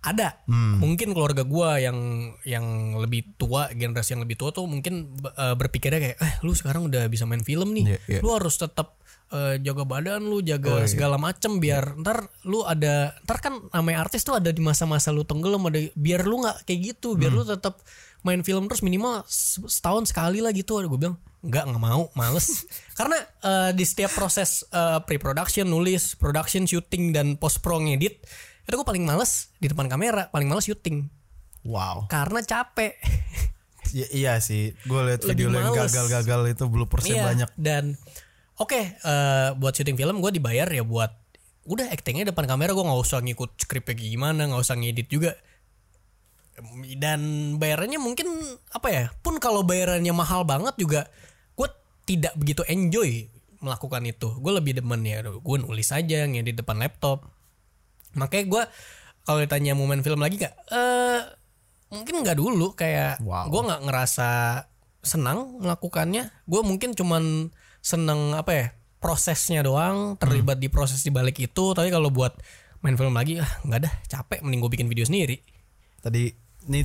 Ada Hmm. mungkin keluarga gua yang yang lebih tua generasi yang lebih tua tuh mungkin eh, berpikirnya kayak eh lu sekarang udah bisa main film nih Iya, iya. lu harus tetap eh, jaga badan lu Oh, jaga iya. segala macem biar ntar lu ada ntar kan namanya artis tuh ada di masa-masa lu tenggelam ada biar lu nggak kayak gitu biar Hmm. lu tetap main film terus minimal se- setahun sekali lah gitu ada gue bilang nggak nggak mau males karena eh, di setiap proses eh, pre-production nulis production shooting dan post pro ngedit itu gue paling males di depan kamera paling males syuting. Wow. karena capek. I- iya sih, gue lihat video yang gagal-gagal itu bloopersnya Iya, banyak. dan oke eh, buat syuting film gue dibayar ya buat udah actingnya depan kamera gue nggak usah ngikut skripnya gimana nggak usah ngedit juga. Dan bayarannya mungkin apa ya pun kalau bayarannya mahal banget juga gue tidak begitu enjoy melakukan itu. Gue lebih demen ya gue nulis aja ngedit depan laptop makanya gue kalau ditanya mau main film lagi gak eh mungkin nggak dulu. Kayak Wow. gue nggak ngerasa senang melakukannya. Gue mungkin cuman seneng apa ya prosesnya doang. Terlibat di proses di balik itu. Tapi kalau buat main film lagi ah nggak dah capek. Mending gue bikin video sendiri. Tadi ini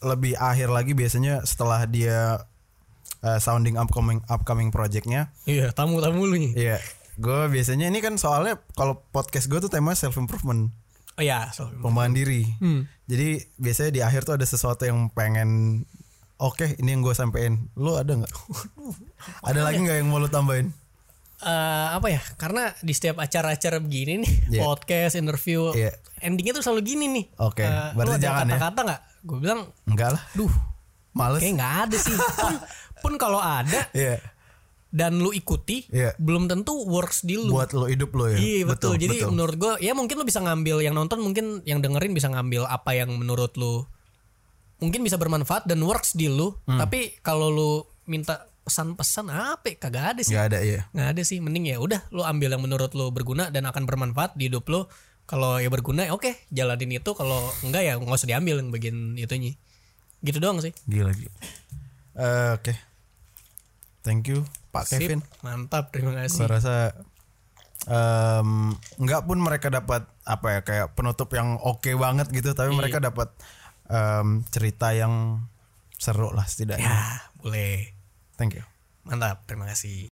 lebih akhir lagi biasanya setelah dia uh, sounding upcoming upcoming projectnya. iya tamu tamu lu nih. Iya, gue biasanya ini kan soalnya kalau podcast gue tuh temanya self improvement, oh ya so, pengembangan diri. Hmm. Jadi biasanya di akhir tuh ada sesuatu yang pengen Oke, ini yang gue sampein. Lu ada nggak? ada lagi nggak yang mau lu tambahin? eh, apa ya karena di setiap acara-acara begini nih Iya. podcast interview Iya. endingnya tuh selalu gini nih Oke, Eh, berarti lu ada jangan ya. kata-kata nggak gue bilang Enggak lah. duh Males. kayak nggak ada sih pun pun kalau ada Iya. Dan lu ikuti Iya. belum tentu works di lu Buat lo hidup lo ya. Iya betul. Jadi betul. menurut gue ya mungkin lu bisa ngambil yang nonton mungkin yang dengerin bisa ngambil apa yang menurut lu mungkin bisa bermanfaat dan works di lu. Hmm. Tapi kalau lu minta pesan-pesan apa? Kagak ada sih. Nggak ada ya. Nggak ada sih. Mending ya udah lu ambil yang menurut lu berguna dan akan bermanfaat di hidup lu. Kalau ya berguna ya oke jalanin itu. Kalau enggak ya nggak usah diambil yang bagian itunya. Gitu doang sih. Gila gila. Eh, Oke. Thank you Pak Sip. Kevin. Mantap. Terima kasih. Gua rasa em, nggak pun mereka dapat apa ya kayak penutup yang oke banget gitu, tapi mereka dapat em, cerita yang seru lah setidaknya. Ya boleh. Thank you. Mantap. Terima kasih.